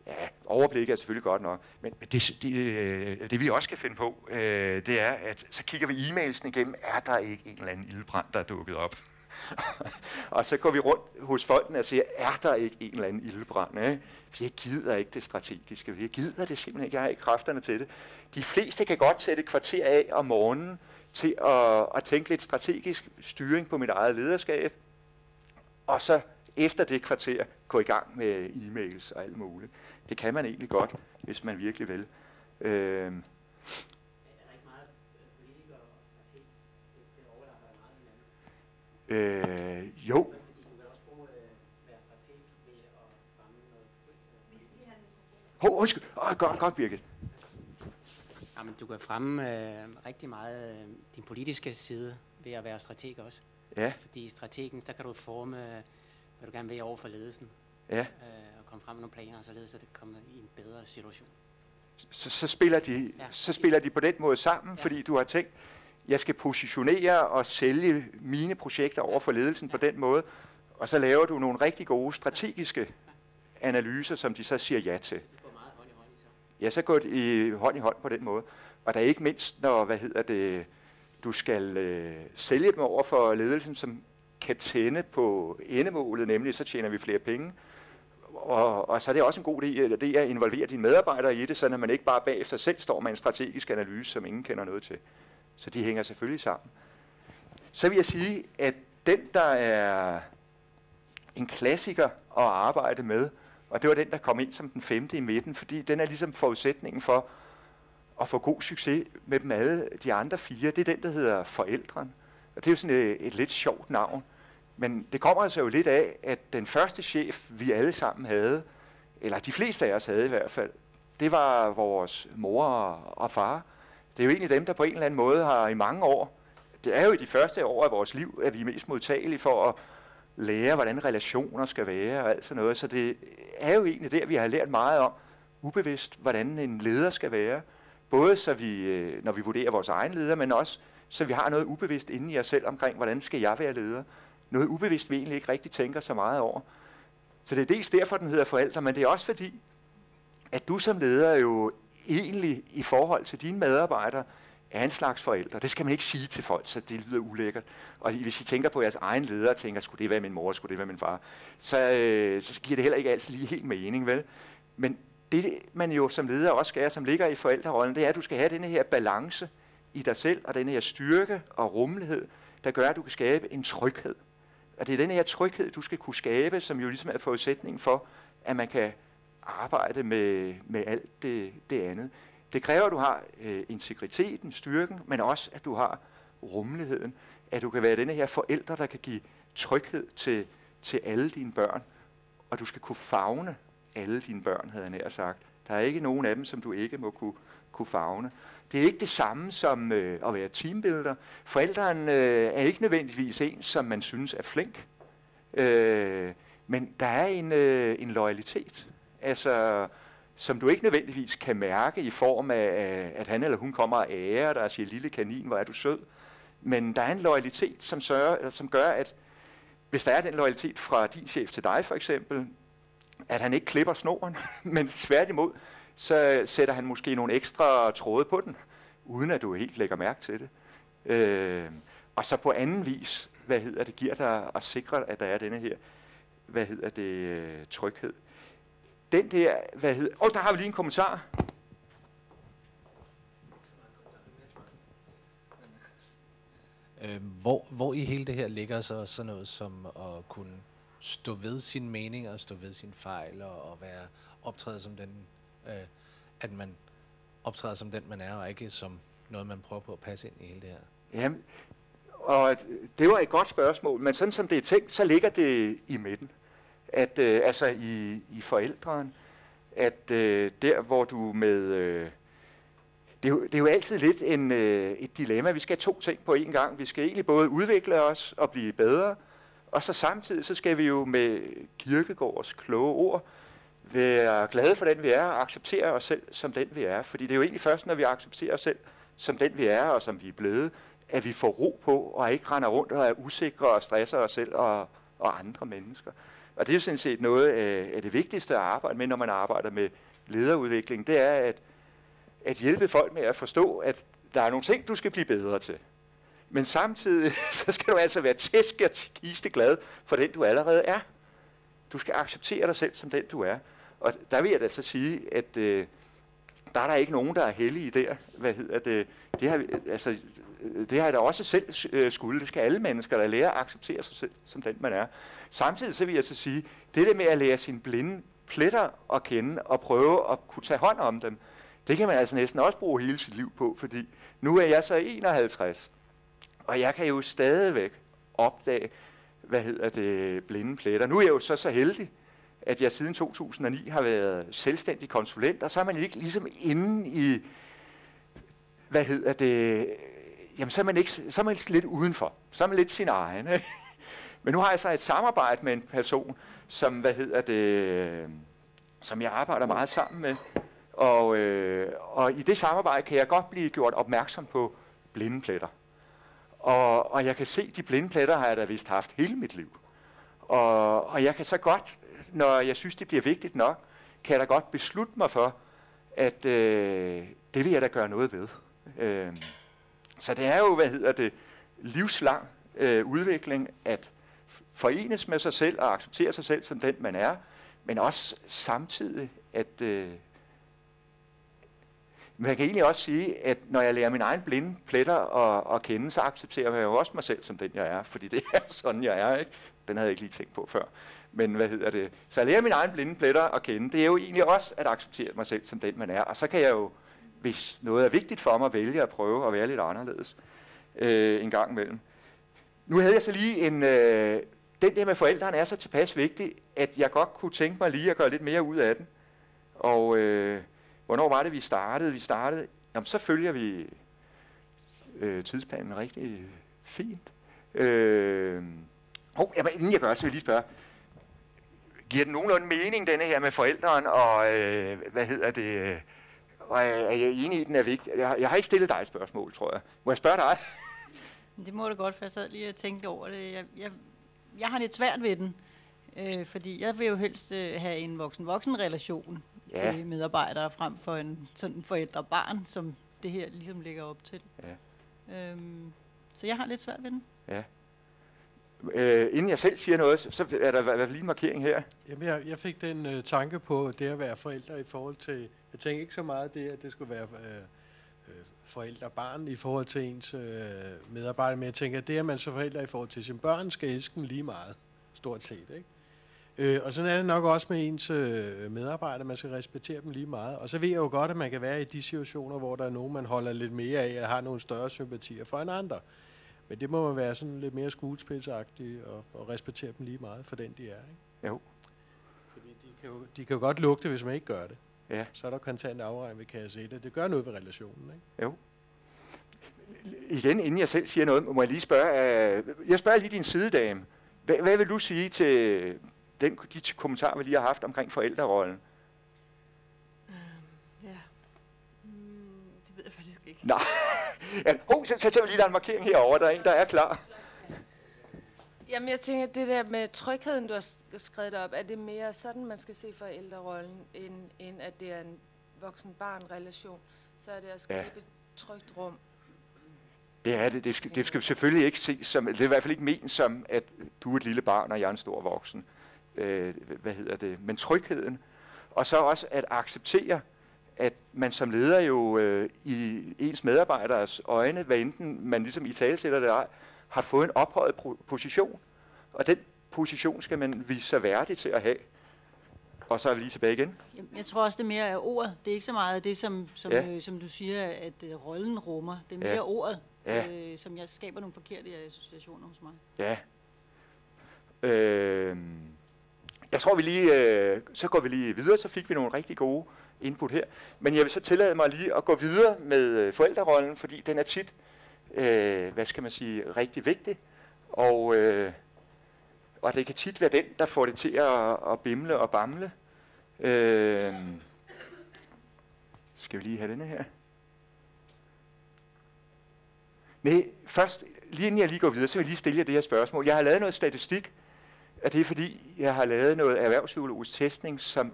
Ja, overblik er selvfølgelig godt nok. Men, men det, det, øh, det vi også kan finde på, øh, det er, at så kigger vi e-mailsen igennem. Er der ikke en eller anden ildbrand, der er dukket op? Og så går vi rundt hos folkene og siger, er der ikke en eller anden ildbrand? Ikke? For jeg gider ikke det strategiske. Jeg gider det simpelthen ikke. Jeg har ikke kræfterne til det. De fleste kan godt sætte et kvarter af om morgenen til at, at tænke lidt strategisk styring på mit eget lederskab. Og så efter det kvarter gå i gang med e-mails og alt muligt. Det kan man egentlig godt, hvis man virkelig vil. Øh, Øh, jo. Hov, undskyld. Åh, godt, godt, Birgit. Jamen, du kan fremme øh, rigtig meget øh, din politiske side ved at være strateg også. Ja. Fordi i strategen, der kan du forme, hvad du gerne vil over for ledelsen. Ja. Øh, og komme frem med nogle planer, således at det kommer i en bedre situation. Så, så, spiller de, ja. så spiller de på den måde sammen, ja. fordi du har tænkt, jeg skal positionere og sælge mine projekter over for ledelsen på den måde, og så laver du nogle rigtig gode strategiske analyser, som de så siger ja til. Ja, så går det i hånd i hånd på den måde. Og der er ikke mindst, når, hvad hedder det, du skal øh, sælge dem over for ledelsen, som kan tænde på endemålet, nemlig så tjener vi flere penge. Og, og så er det også en god idé, øh, det er at involvere dine medarbejdere i det, så man ikke bare bagefter selv står med en strategisk analyse, som ingen kender noget til. Så de hænger selvfølgelig sammen. Så vil jeg sige, at den, der er en klassiker at arbejde med, og det var den, der kom ind som den femte i midten, fordi den er ligesom forudsætningen for at få god succes med dem alle de andre fire. Det er den, der hedder forældren. Og det er jo sådan et, et lidt sjovt navn. Men det kommer altså jo lidt af, at den første chef, vi alle sammen havde, eller de fleste af os havde i hvert fald, det var vores mor og far. Det er jo egentlig dem, der på en eller anden måde har i mange år, det er jo i de første år af vores liv, at vi er mest modtagelige for at lære, hvordan relationer skal være og alt sådan noget. Så det er jo egentlig der, vi har lært meget om, ubevidst, hvordan en leder skal være. Både så vi, øh, når vi vurderer vores egen leder, men også så vi har noget ubevidst inde i os selv omkring, hvordan skal jeg være leder. Noget ubevidst, vi egentlig ikke rigtig tænker så meget over. Så det er dels derfor, den hedder forældre, men det er også fordi, at du som leder jo egentlig i forhold til dine medarbejdere er en slags forældre. Det skal man ikke sige til folk, så det lyder ulækkert. Og hvis I tænker på jeres egen leder og tænker, skulle det være min mor, skulle det være min far, så, øh, så giver det heller ikke altid lige helt mening, vel? Men det, man jo som leder også skal, som ligger i forældrerollen, det er, at du skal have denne her balance i dig selv, og denne her styrke og rummelighed, der gør, at du kan skabe en tryghed. Og det er denne her tryghed, du skal kunne skabe, som jo ligesom er forudsætningen for, at man kan arbejde med, med alt det, det andet. Det kræver, at du har øh, integriteten, styrken, men også, at du har rummeligheden. At du kan være denne her forældre, der kan give tryghed til, til alle dine børn. Og du skal kunne fagne alle dine børn, havde jeg nær sagt. Der er ikke nogen af dem, som du ikke må kunne, kunne fagne. Det er ikke det samme som øh, at være teambuilder. Forældrene øh, er ikke nødvendigvis en, som man synes er flink. Øh, men der er en, øh, en loyalitet. Altså, som du ikke nødvendigvis kan mærke i form af, at han eller hun kommer og ærer dig og siger, lille kanin, hvor er du sød. Men der er en loyalitet, som, sørger, som gør, at hvis der er den loyalitet fra din chef til dig for eksempel, at han ikke klipper snoren, (laughs) men tværtimod, så sætter han måske nogle ekstra tråde på den, uden at du helt lægger mærke til det. Øh, og så på anden vis, hvad hedder det, giver dig at sikre, at der er denne her, hvad hedder det, øh, tryghed den der, hvad hedder, åh, oh, der har vi lige en kommentar. Øh, hvor, hvor i hele det her ligger så sådan noget som at kunne stå ved sin mening og stå ved sin fejl og, og være optræde som den, øh, at man optræder som den, man er, og ikke som noget, man prøver på at passe ind i hele det her? Jamen, og det var et godt spørgsmål, men sådan som det er tænkt, så ligger det i midten at øh, altså i, i forældren, at øh, der hvor du med... Øh, det, er jo, det er jo altid lidt en, øh, et dilemma. Vi skal have to ting på én gang. Vi skal egentlig både udvikle os og blive bedre, og så samtidig så skal vi jo med Kirkegårds kloge ord være glade for den vi er og acceptere os selv som den vi er. Fordi det er jo egentlig først, når vi accepterer os selv som den vi er og som vi er blevet, at vi får ro på og ikke render rundt og er usikre og stresser os selv og, og andre mennesker. Og det er sådan set noget af, af det vigtigste at arbejde med, når man arbejder med lederudvikling, det er at, at hjælpe folk med at forstå, at der er nogle ting, du skal blive bedre til. Men samtidig, (laughs) så skal du altså være tæsk og kiste glad for den, du allerede er. Du skal acceptere dig selv som den, du er. Og der vil jeg da så sige, at øh, der er der ikke nogen, der er heldige der. Hvad hedder det? Det har, altså, Øh, det har jeg da også selv øh, skulle. Det skal alle mennesker, der lære at acceptere sig selv som den, man er. Samtidig så vil jeg så sige, det der med at lære sine blinde pletter at kende og prøve at kunne tage hånd om dem, det kan man altså næsten også bruge hele sit liv på, fordi nu er jeg så 51, og jeg kan jo stadigvæk opdage, hvad hedder det, blinde pletter. Nu er jeg jo så så heldig, at jeg siden 2009 har været selvstændig konsulent, og så er man ikke ligesom inde i, hvad hedder det, jamen så er man, ikke, så er man lidt udenfor. Så er man lidt sin egen. Ikke? Men nu har jeg så et samarbejde med en person, som, hvad hedder det, som jeg arbejder meget sammen med. Og, øh, og i det samarbejde kan jeg godt blive gjort opmærksom på blinde pletter. Og, og jeg kan se, de blinde pletter har jeg da vist haft hele mit liv. Og, og jeg kan så godt, når jeg synes, det bliver vigtigt nok, kan jeg da godt beslutte mig for, at øh, det vil jeg da gøre noget ved. Øh, så det er jo, hvad hedder det, livslang øh, udvikling at forenes med sig selv og acceptere sig selv som den, man er, men også samtidig at øh, men jeg kan egentlig også sige, at når jeg lærer min egen blinde pletter at, at kende, så accepterer jeg jo også mig selv som den, jeg er. Fordi det er sådan, jeg er. Ikke? Den havde jeg ikke lige tænkt på før. Men hvad hedder det? Så jeg lærer min egen blinde pletter at kende. Det er jo egentlig også at acceptere mig selv som den, man er. Og så kan jeg jo, hvis noget er vigtigt for mig, vælge at prøve at være lidt anderledes øh, en gang imellem. Nu havde jeg så lige en... Øh, den der med forældrene er så tilpas vigtig, at jeg godt kunne tænke mig lige at gøre lidt mere ud af den. Og... Øh, Hvornår var det, vi startede? Vi startede, jamen så følger vi øh, tidsplanen rigtig fint. Øh, oh, jamen, inden jeg gør, så vil jeg lige spørge, giver det nogenlunde mening, denne her med forældrene, og øh, hvad hedder det, og er, er jeg enig i, den er vigtig? Jeg, jeg har ikke stillet dig et spørgsmål, tror jeg. Må jeg spørge dig? (laughs) Det må du godt, for jeg sad lige og tænkte over det. Jeg, jeg, jeg har lidt svært ved den, øh, fordi jeg vil jo helst øh, have en voksen-voksen relation ja. til medarbejdere, frem for en sådan forældre-barn, som det her ligesom ligger op til. Ja. Øhm, så jeg har lidt svært ved den. Ja. Øh, inden jeg selv siger noget, så er der i hvert fald lige en markering her. Jamen, jeg, jeg fik den øh, tanke på det at være forældre i forhold til, jeg tænker ikke så meget det, at det skulle være øh, øh, forældre barn i forhold til ens øh, medarbejdere, men jeg tænker, at det, at man så forældre i forhold til sine børn, skal elske dem lige meget, stort set, ikke? Øh, og sådan er det nok også med ens øh, medarbejdere, man skal respektere dem lige meget. Og så ved jeg jo godt, at man kan være i de situationer, hvor der er nogen, man holder lidt mere af, og har nogle større sympatier for en andre. Men det må man være sådan lidt mere skuespilsagtig og, og respektere dem lige meget for den, de er. Ikke? Jo. Fordi de kan jo, de kan jo godt lugte, hvis man ikke gør det. Ja. Så er der kontant afregning ved kasse 1, det gør noget ved relationen. Ikke? Jo. Igen, inden jeg selv siger noget, må jeg lige spørge, uh, jeg spørger lige din sidedame. Hvad, hvad vil du sige til den, de kommentarer, vi lige har haft omkring forældrerollen? Ja. Mm, det ved jeg faktisk ikke. Nej. (laughs) ja, oh, så, så tager vi lige der en markering herover. Der er en, der er klar. Jamen, jeg tænker, det der med trygheden, du har skrevet op, er det mere sådan, man skal se forældrerollen, end, end at det er en voksen-barn-relation? Så er det at skabe ja. et trygt rum. Det er det. Det skal, det skal selvfølgelig ikke ses som, det er i hvert fald ikke ment som, at du er et lille barn, og jeg er en stor voksen øh, hvad hedder det, men trygheden. Og så også at acceptere, at man som leder jo øh, i ens medarbejderes øjne, hvad enten man ligesom i talesætter det, har fået en ophøjet position. Og den position skal man vise sig værdig til at have. Og så er vi lige tilbage igen. Jeg tror også, det mere er ordet. Det er ikke så meget det, som, som, ja. øh, som du siger, at øh, rollen rummer. Det er mere ja. ordet, ja. øh, som jeg skaber nogle forkerte associationer hos mig. Ja. Øh, jeg tror, vi lige, øh, så går vi lige videre, så fik vi nogle rigtig gode input her. Men jeg vil så tillade mig lige at gå videre med øh, forældrerollen, fordi den er tit, øh, Øh, hvad skal man sige, rigtig vigtig. Og, øh, og det kan tit være den, der får det til at, at bimle og bamle. Øh, skal vi lige have denne her? Nej, først, lige inden jeg lige går videre, så vil jeg lige stille jer det her spørgsmål. Jeg har lavet noget statistik, at det er fordi, jeg har lavet noget erhvervspsykologisk testning, som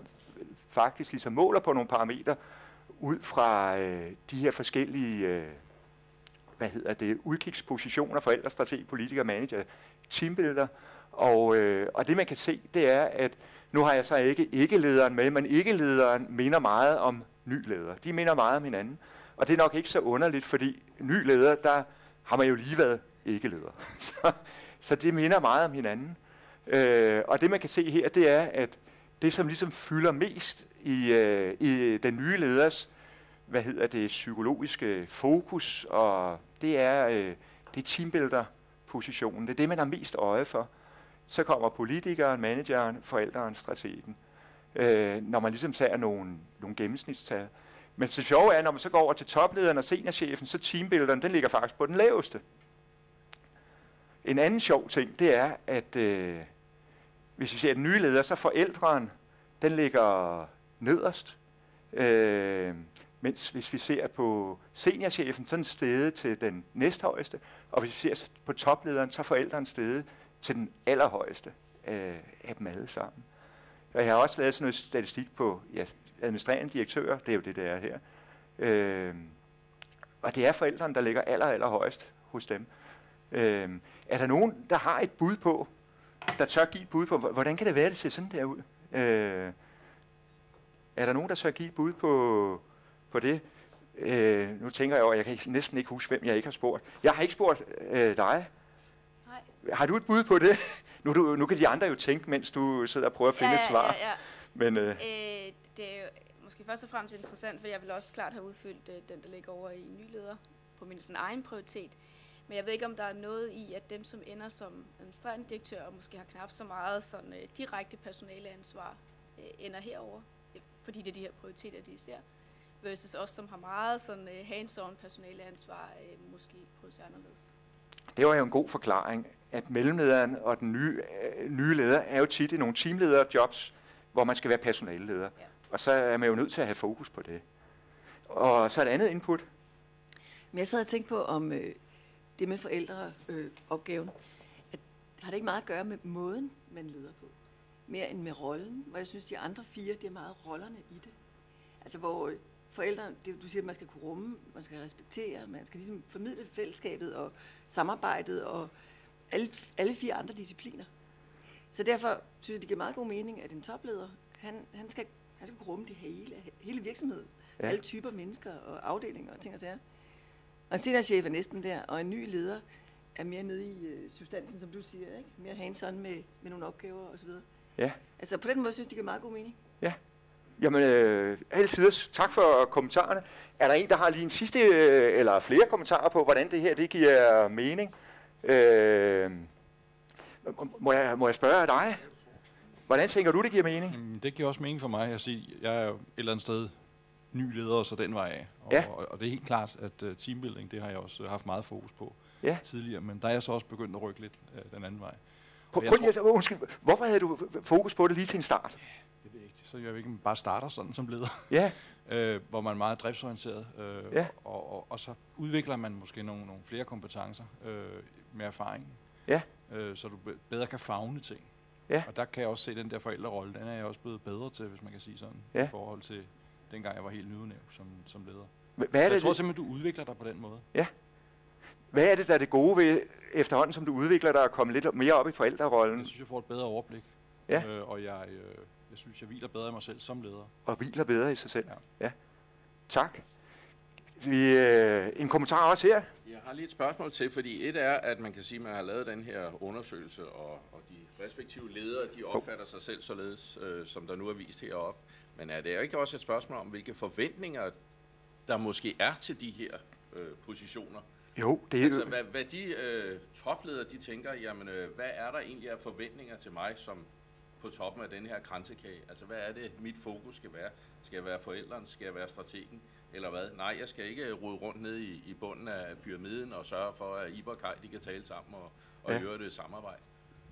faktisk ligesom måler på nogle parametre ud fra øh, de her forskellige øh, hvad hedder det, udkigspositioner, forældrestrateg, politiker, manager, teambilleder. Og, øh, og det man kan se, det er, at nu har jeg så ikke ikke-lederen med, men ikke-lederen minder meget om ny leder. De minder meget om hinanden. Og det er nok ikke så underligt, fordi ny leder, der har man jo lige været ikke-leder. (laughs) så, så det minder meget om hinanden. Øh, og det man kan se her, det er, at det som ligesom fylder mest i, øh, i den nye leders hvad hedder det, psykologiske fokus, og det er, øh, det er teambuilder-positionen. Det er det, man har mest øje for. Så kommer politikeren, manageren, forældreren, strategen. Øh, når man ligesom tager nogle, nogle gennemsnitstal. Men det sjove er, når man så går over til toplederen og seniorchefen, så teambuilderen, den ligger faktisk på den laveste. En anden sjov ting, det er, at øh, hvis vi ser den nye leder, så forældren, den ligger nederst. Øh, mens hvis vi ser på seniorchefen, så er den steget til den næsthøjeste, og hvis vi ser på toplederen, så er forældrene steget til den allerhøjeste øh, af dem alle sammen. Og jeg har også lavet sådan noget statistik på ja, administrerende direktører, det er jo det, der er her. Øh, og det er forældrene, der ligger aller, aller højst hos dem. Øh, er der nogen, der har et bud på, der tør give et bud på, hvordan kan det være, det ser sådan der ud? Øh, er der nogen, der tør give et bud på, på det? Øh, nu tænker jeg over, jeg kan næsten ikke huske, hvem jeg ikke har spurgt. Jeg har ikke spurgt øh, dig. Nej. Har du et bud på det? nu, du, nu kan de andre jo tænke, mens du sidder og prøver at finde ja, ja, et svar. Ja, ja. Men, øh, øh, det er jo måske først og fremmest interessant, for jeg vil også klart have udfyldt øh, den, der ligger over i nyleder på min sådan, egen prioritet. Men jeg ved ikke, om der er noget i, at dem, som ender som administrerende direktør, og måske har knap så meget sådan, øh, direkte personaleansvar, øh, ender herover, fordi det er de her prioriteter, de ser, versus os, som har meget sådan, øh, hands-on personaleansvar, øh, måske prioriterer anderledes. det var jo en god forklaring, at mellemlederen og den nye, øh, nye leder er jo tit i nogle teamlederjobs, hvor man skal være personalleder. Ja. Og så er man jo nødt til at have fokus på det. Og så et andet input. Men jeg sad og tænkte på, om øh, det med forældreopgaven, øh, opgaven, at har det ikke meget at gøre med måden, man leder på? Mere end med rollen, hvor jeg synes, de andre fire, det er meget rollerne i det. Altså hvor øh, forældre, det, du siger, at man skal kunne rumme, man skal respektere, man skal ligesom formidle fællesskabet og samarbejdet og alle, alle fire andre discipliner. Så derfor synes jeg, det giver meget god mening, at en topleder, han, han, skal, han skal kunne rumme det hele, hele virksomheden. Ja. Alle typer mennesker og afdelinger og ting og sager. Og en seniorchef er næsten der, og en ny leder er mere nede i øh, substansen, som du siger, ikke? Mere hands-on med, med nogle opgaver osv. Ja. Altså på den måde synes jeg, det giver meget god mening. Ja. Jamen, øh, altid tak for kommentarerne. Er der en, der har lige en sidste, øh, eller flere kommentarer på, hvordan det her det giver mening? Øh, må- jeg, må jeg spørge dig? Hvordan tænker du, det giver mening? Jamen, det giver også mening for mig. Jeg, siger, jeg er jo et eller andet sted ny leder, så den vej af. Og, Ja. og, og det er helt klart, at uh, teambuilding, det har jeg også øh, haft meget fokus på Ja. tidligere, men der er jeg så også begyndt at rykke lidt uh, den anden vej. Prøv, prøv lige, at- undskyld, hvorfor havde du fokus på det lige til en start? Det jeg ikke. Så jeg ikke bare starter sådan som leder. Ja. (laughs) øh, hvor man er meget driftsorienteret. Øh, Ja. og, og, og så udvikler man måske nogle, nogle flere kompetencer øh, med erfaring. Ja. Øh, så du be- bedre kan fagne ting. Ja. Og der kan jeg også se, den der forældrerolle, den er jeg også blevet bedre til, hvis man kan sige sådan, Ja. i forhold til dengang jeg var helt nyudnævnt som, som leder. Hva- hvad er så jeg det, tror det- simpelthen, du udvikler dig på den måde. Ja. Hvad er det, der er det gode ved, efterhånden som du udvikler dig og kommer lidt mere op i forældrerollen? Jeg synes, jeg får et bedre overblik. Ja. Øh, og jeg, øh, jeg synes, jeg hviler bedre i mig selv som leder. Og hviler bedre i sig selv. Ja. ja. Tak. Vi, øh, en kommentar også her. Jeg har lige et spørgsmål til, fordi et er, at man kan sige, at man har lavet den her undersøgelse, og, og de respektive ledere, de opfatter sig selv således, øh, som der nu er vist heroppe. Men er det ikke også et spørgsmål om, hvilke forventninger der måske er til de her øh, positioner? Jo, det er altså, hvad, hvad de øh, topledere, de tænker, jamen, øh, hvad er der egentlig af forventninger til mig, som på toppen af den her kransekage? Altså, hvad er det, mit fokus skal være? Skal jeg være forældren? Skal jeg være strategen? Eller hvad? Nej, jeg skal ikke rode rundt ned i, i bunden af pyramiden og sørge for, at Iber og Kai, de kan tale sammen og, og Ja. høre det samarbejde.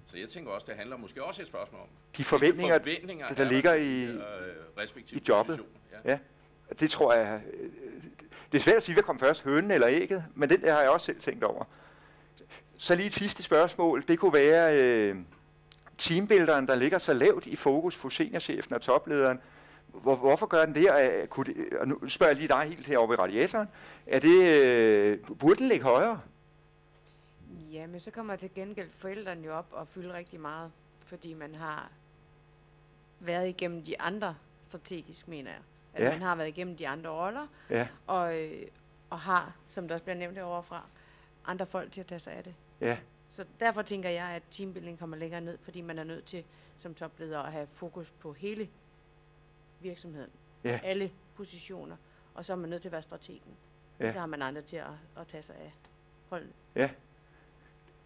Så jeg tænker også, det handler måske også et spørgsmål om, De forventninger, forventninger der, der er ligger i, de øh, respektive i jobbet. Ja. ja. Det tror jeg... øh, Det er svært at sige, hvad kom først, hønen eller ægget, men den der har jeg også selv tænkt over. Så lige et sidste spørgsmål. Det kunne være øh, teambuilderen, der ligger så lavt i fokus for seniorchefen og toplederen. Hvor, hvorfor gør den det? Og, øh, kunne det? og nu spørger jeg lige dig helt herovre ved radiatoren. Er det, øh, burde den ligge højere? Ja, men så kommer til gengæld forældrene jo op og fylde rigtig meget, fordi man har været igennem de andre strategisk, mener jeg. At Ja. man har været igennem de andre roller, Ja. og, øh, og har, som der også bliver nævnt heroverfra, andre folk til at tage sig af det. Ja. Så derfor tænker jeg, at teambuilding kommer længere ned, fordi man er nødt til som topleder at have fokus på hele virksomheden. Ja. Alle positioner. Og så er man nødt til at være strategen. Ja. Så har man andre til at, at tage sig af holdet. Ja.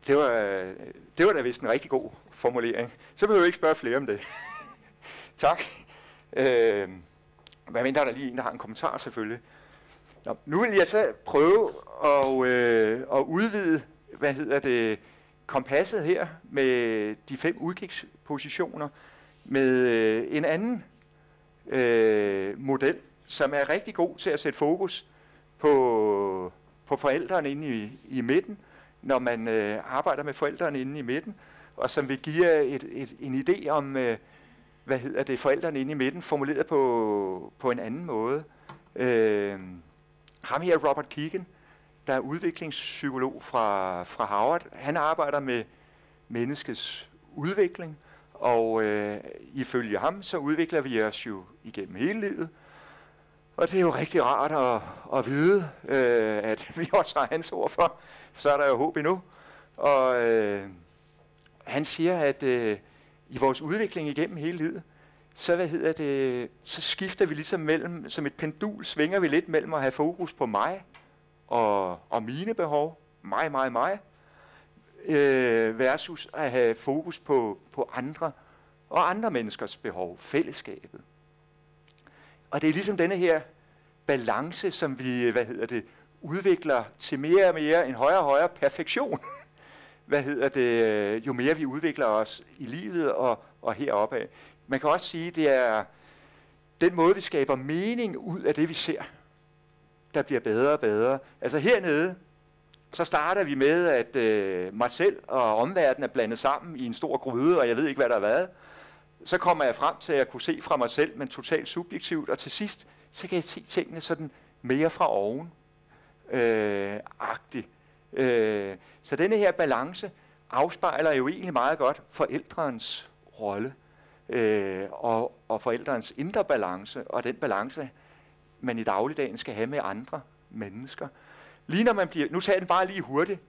Det var, øh, det var da vist en rigtig god formulering. Så behøver jeg ikke spørge flere om det. (laughs) tak. Øh, hvad mindre der er lige en, der har en kommentar selvfølgelig. Nå, nu vil jeg så prøve at, øh, at udvide, hvad hedder det, kompasset her med de fem udkigspositioner med øh, en anden øh, model, som er rigtig god til at sætte fokus på, på forældrene inde i, i midten, når man øh, arbejder med forældrene inde i midten, og som vil give et, et, en idé om, øh, hvad hedder det, forældrene inde i midten, formuleret på, på en anden måde. Øh, ham her, Robert Keegan, der er udviklingspsykolog fra, fra Harvard, han arbejder med menneskets udvikling, og øh, ifølge ham, så udvikler vi os jo igennem hele livet. Og det er jo rigtig rart at, at vide, øh, at (laughs) vi også har hans ord for, så er der jo håb endnu. Og øh, han siger, at øh, i vores udvikling igennem hele livet, så, hvad hedder det, så skifter vi ligesom mellem, som et pendul, svinger vi lidt mellem at have fokus på mig og, og mine behov, mig, mig, mig, øh, versus at have fokus på, på andre og andre menneskers behov, fællesskabet. Og det er ligesom denne her balance, som vi, hvad hedder det, udvikler til mere og mere en højere og højere perfektion. (laughs) hvad hedder det, jo mere vi udvikler os i livet og, og heroppe. Man kan også sige, det er den måde, vi skaber mening ud af det, vi ser, der bliver bedre og bedre. Altså hernede, så starter vi med, at øh, mig selv og omverdenen er blandet sammen i en stor gryde, og jeg ved ikke, hvad der har været. Så kommer jeg frem til at jeg kunne se fra mig selv, men totalt subjektivt, og til sidst, så kan jeg se tingene sådan mere fra oven. Øh, agtigt. Øh, så denne her balance afspejler jo egentlig meget godt forældrens rolle øh, og, og forældrens indre balance, og den balance, man i dagligdagen skal have med andre mennesker. Lige når man bliver, nu tager den bare lige hurtigt,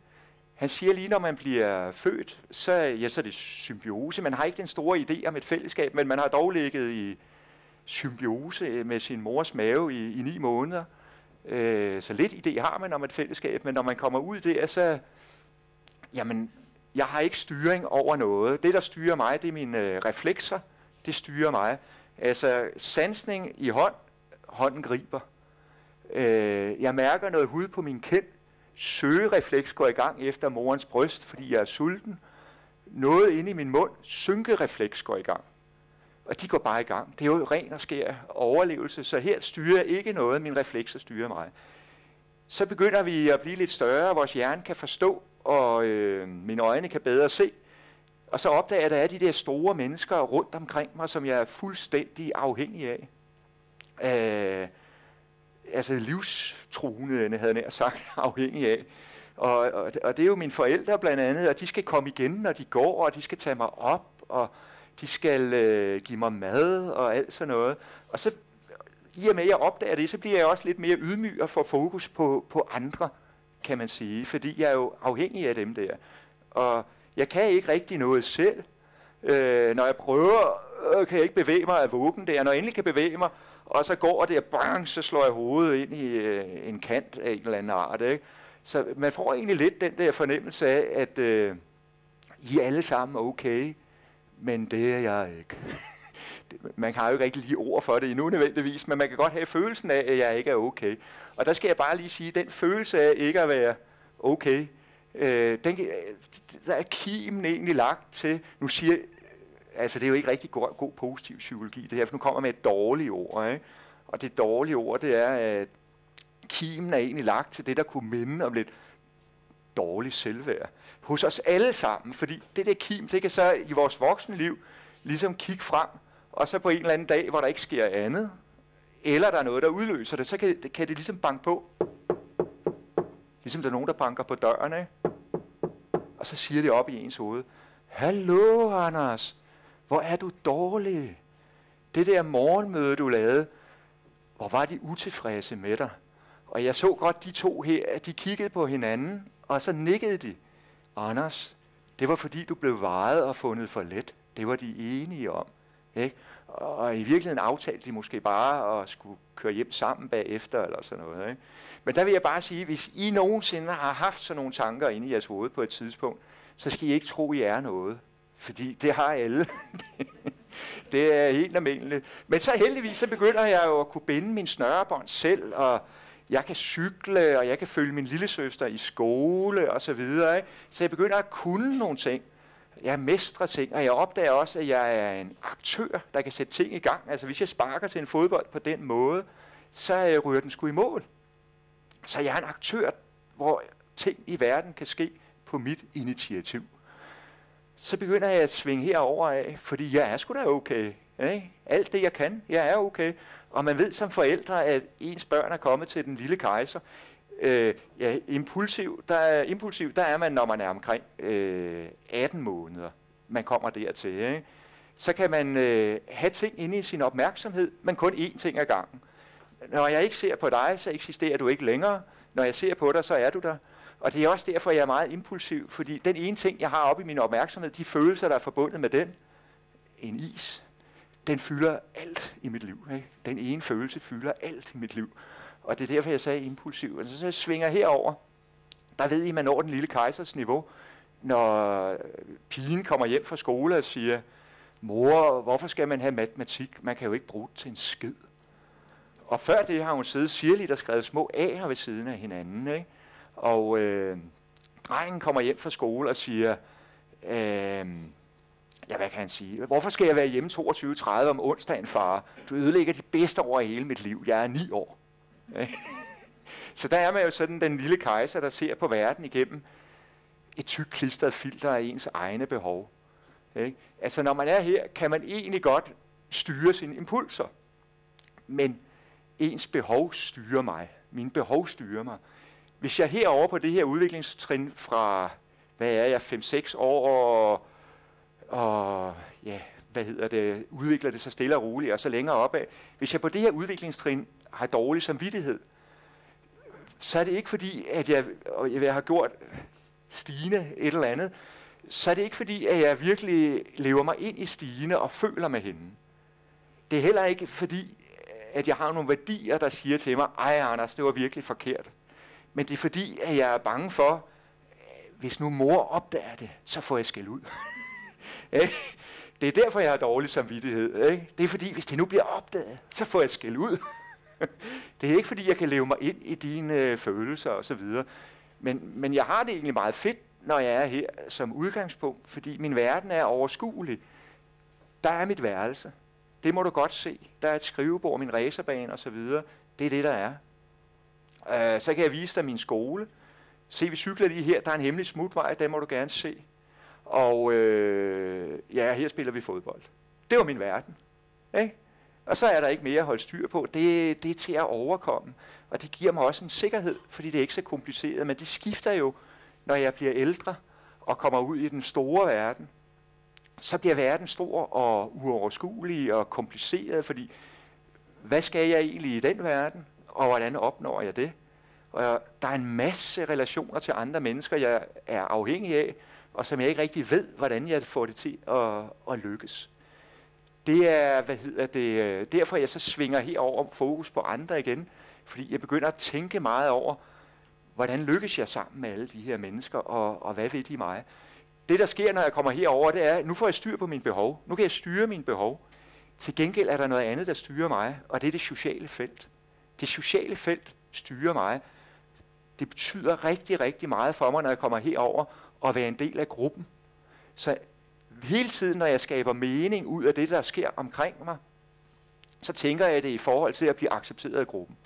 han siger lige, når man bliver født, så, ja, så er det symbiose. Man har ikke den store idé om et fællesskab, men man har dog ligget i symbiose øh, med sin mors mave i, i ni måneder. Øh, så lidt idé har man om et fællesskab, men når man kommer ud der, så, jamen, jeg har ikke styring over noget. Det, der styrer mig, det er mine øh, reflekser. Det styrer mig. Altså, sansning i hånd, hånden griber. Øh, jeg mærker noget hud på min kind. Søgerefleks går i gang efter morens bryst, fordi jeg er sulten. Noget inde i min mund, synkerefleks går i gang. Og de går bare i gang. Det er jo ren og skær overlevelse, så her styrer jeg ikke noget, min reflekser styrer mig. Så begynder vi at blive lidt større, vores hjerne kan forstå, og øh, mine øjne kan bedre se. Og så opdager jeg, at der er de der store mennesker rundt omkring mig, som jeg er fuldstændig afhængig af. Øh, altså livstruende, havde jeg nær sagt, (laughs) afhængig af. Og, og, og det er jo mine forældre blandt andet, og de skal komme igen, når de går, og de skal tage mig op, og de skal øh, give mig mad og alt sådan noget. Og så i og med, at jeg opdager det, så bliver jeg også lidt mere ydmyg og får fokus på, på andre, kan man sige. Fordi jeg er jo afhængig af dem der. Og jeg kan ikke rigtig noget selv. Øh, når jeg prøver, øh, kan jeg ikke bevæge mig af vuggen der. Når jeg endelig kan bevæge mig, og så går det, og bang, så slår jeg hovedet ind i øh, en kant af en eller anden art. Ikke? Så man får egentlig lidt den der fornemmelse af, at øh, I er alle sammen okay, men det er jeg ikke. (laughs) man har jo ikke rigtig lige ord for det endnu nødvendigvis, men man kan godt have følelsen af, at jeg ikke er okay. Og der skal jeg bare lige sige, at den følelse af ikke at være okay, øh, den, øh, der er kimen egentlig lagt til, nu siger altså det er jo ikke rigtig god, god positiv psykologi det her, for nu kommer med et dårligt ord, ikke? og det dårlige ord, det er, at kimen er egentlig lagt til det, der kunne minde om lidt dårligt selvværd. Hos os alle sammen, fordi det der kim, det kan så i vores voksne liv ligesom kigge frem og så på en eller anden dag, hvor der ikke sker andet, eller der er noget, der udløser det, så kan, kan det ligesom banke på. Ligesom der er nogen, der banker på døren, ikke? Og så siger det op i ens hoved, Hallo, Anders, hvor er du dårlig. Det der morgenmøde, du lavede, hvor var de utilfredse med dig. Og jeg så godt de to her, at de kiggede på hinanden, og så nikkede de. Anders, det var fordi du blev vejet og fundet for let. Det var de enige om. Ikke? Og i virkeligheden aftalte de måske bare at skulle køre hjem sammen bagefter eller sådan noget. Ikke? Men der vil jeg bare sige, hvis I nogensinde har haft sådan nogle tanker inde i jeres hoved på et tidspunkt, så skal I ikke tro, I er noget. Fordi det har alle. (laughs) det er helt almindeligt. Men så heldigvis, så begynder jeg jo at kunne binde min snørebånd selv, og jeg kan cykle, og jeg kan følge min lille søster i skole og så videre. Ikke? Så jeg begynder at kunne nogle ting. Jeg mestrer ting, og jeg opdager også, at jeg er en aktør, der kan sætte ting i gang. Altså hvis jeg sparker til en fodbold på den måde, så øh, ryger den sgu i mål. Så jeg er en aktør, hvor ting i verden kan ske på mit initiativ. Så begynder jeg at svinge herover af, fordi jeg er sgu da okay. Ikke? Alt det, jeg kan, jeg er okay. Og man ved som forældre, at ens børn er kommet til den lille kejser. Øh, ja, impulsiv, der er, impulsiv, der er man, når man er omkring øh, 18 måneder. Man kommer dertil. Ikke? Så kan man øh, have ting inde i sin opmærksomhed, men kun én ting ad gangen. Når jeg ikke ser på dig, så eksisterer du ikke længere. Når jeg ser på dig, så er du der. Og det er også derfor, jeg er meget impulsiv, fordi den ene ting, jeg har oppe i min opmærksomhed, de følelser, der er forbundet med den, en is, den fylder alt i mit liv. Ikke? Den ene følelse fylder alt i mit liv. Og det er derfor, jeg sagde impulsiv. Altså, så jeg svinger herover. Der ved I, man når den lille kejsers niveau, når pigen kommer hjem fra skole og siger, mor, hvorfor skal man have matematik? Man kan jo ikke bruge det til en skid. Og før det har hun siddet sirligt og skrevet små A'er ved siden af hinanden. Ikke? Og øh, drengen kommer hjem fra skole og siger, øh, ja, hvad kan han sige? Hvorfor skal jeg være hjemme 22.30 om onsdagen, far? Du ødelægger de bedste år i hele mit liv. Jeg er ni år. (laughs) Så der er man jo sådan den lille kejser, der ser på verden igennem et tykt klistret filter af ens egne behov. Ikke? Altså når man er her, kan man egentlig godt styre sine impulser. Men ens behov styrer mig. Mine behov styrer mig. Hvis jeg herover på det her udviklingstrin fra, hvad er jeg, 5-6 år, og, og ja, hvad hedder det, udvikler det så stille og roligt, og så længere opad. Hvis jeg på det her udviklingstrin har dårlig samvittighed, så er det ikke fordi, at jeg, jeg har gjort Stine et eller andet, så er det ikke fordi, at jeg virkelig lever mig ind i Stine og føler med hende. Det er heller ikke fordi, at jeg har nogle værdier, der siger til mig, ej Anders, det var virkelig forkert. Men det er fordi, at jeg er bange for, hvis nu mor opdager det, så får jeg skæld ud. (laughs) det er derfor, jeg har dårlig samvittighed. Ikke? Det er fordi, hvis det nu bliver opdaget, så får jeg skæld ud. (laughs) det er ikke fordi, jeg kan leve mig ind i dine øh, følelser osv. Men, men jeg har det egentlig meget fedt, når jeg er her som udgangspunkt, fordi min verden er overskuelig. Der er mit værelse. Det må du godt se. Der er et skrivebord, min racerbane osv. Det er det, der er. Øh, så kan jeg vise dig min skole. Se, vi cykler lige her. Der er en hemmelig smutvej, den må du gerne se. Og øh, ja, her spiller vi fodbold. Det var min verden. Ikke? Og så er der ikke mere at holde styr på. Det, det er til at overkomme. Og det giver mig også en sikkerhed, fordi det er ikke så kompliceret. Men det skifter jo, når jeg bliver ældre og kommer ud i den store verden. Så bliver verden stor og uoverskuelig og kompliceret, fordi hvad skal jeg egentlig i den verden? Og hvordan opnår jeg det? Og der er en masse relationer til andre mennesker, jeg er afhængig af, og som jeg ikke rigtig ved, hvordan jeg får det til at, at lykkes. Det er, hvad hedder det, øh, derfor jeg så svinger herover fokus på andre igen, fordi jeg begynder at tænke meget over, hvordan lykkes jeg sammen med alle de her mennesker, og, og hvad ved de mig? Det, der sker, når jeg kommer herover, det er, at nu får jeg styr på mine behov. Nu kan jeg styre mine behov. Til gengæld er der noget andet, der styrer mig, og det er det sociale felt. Det sociale felt styrer mig. Det betyder rigtig, rigtig meget for mig, når jeg kommer herover og være en del af gruppen. Så hele tiden, når jeg skaber mening ud af det, der sker omkring mig, så tænker jeg det i forhold til at blive accepteret af gruppen.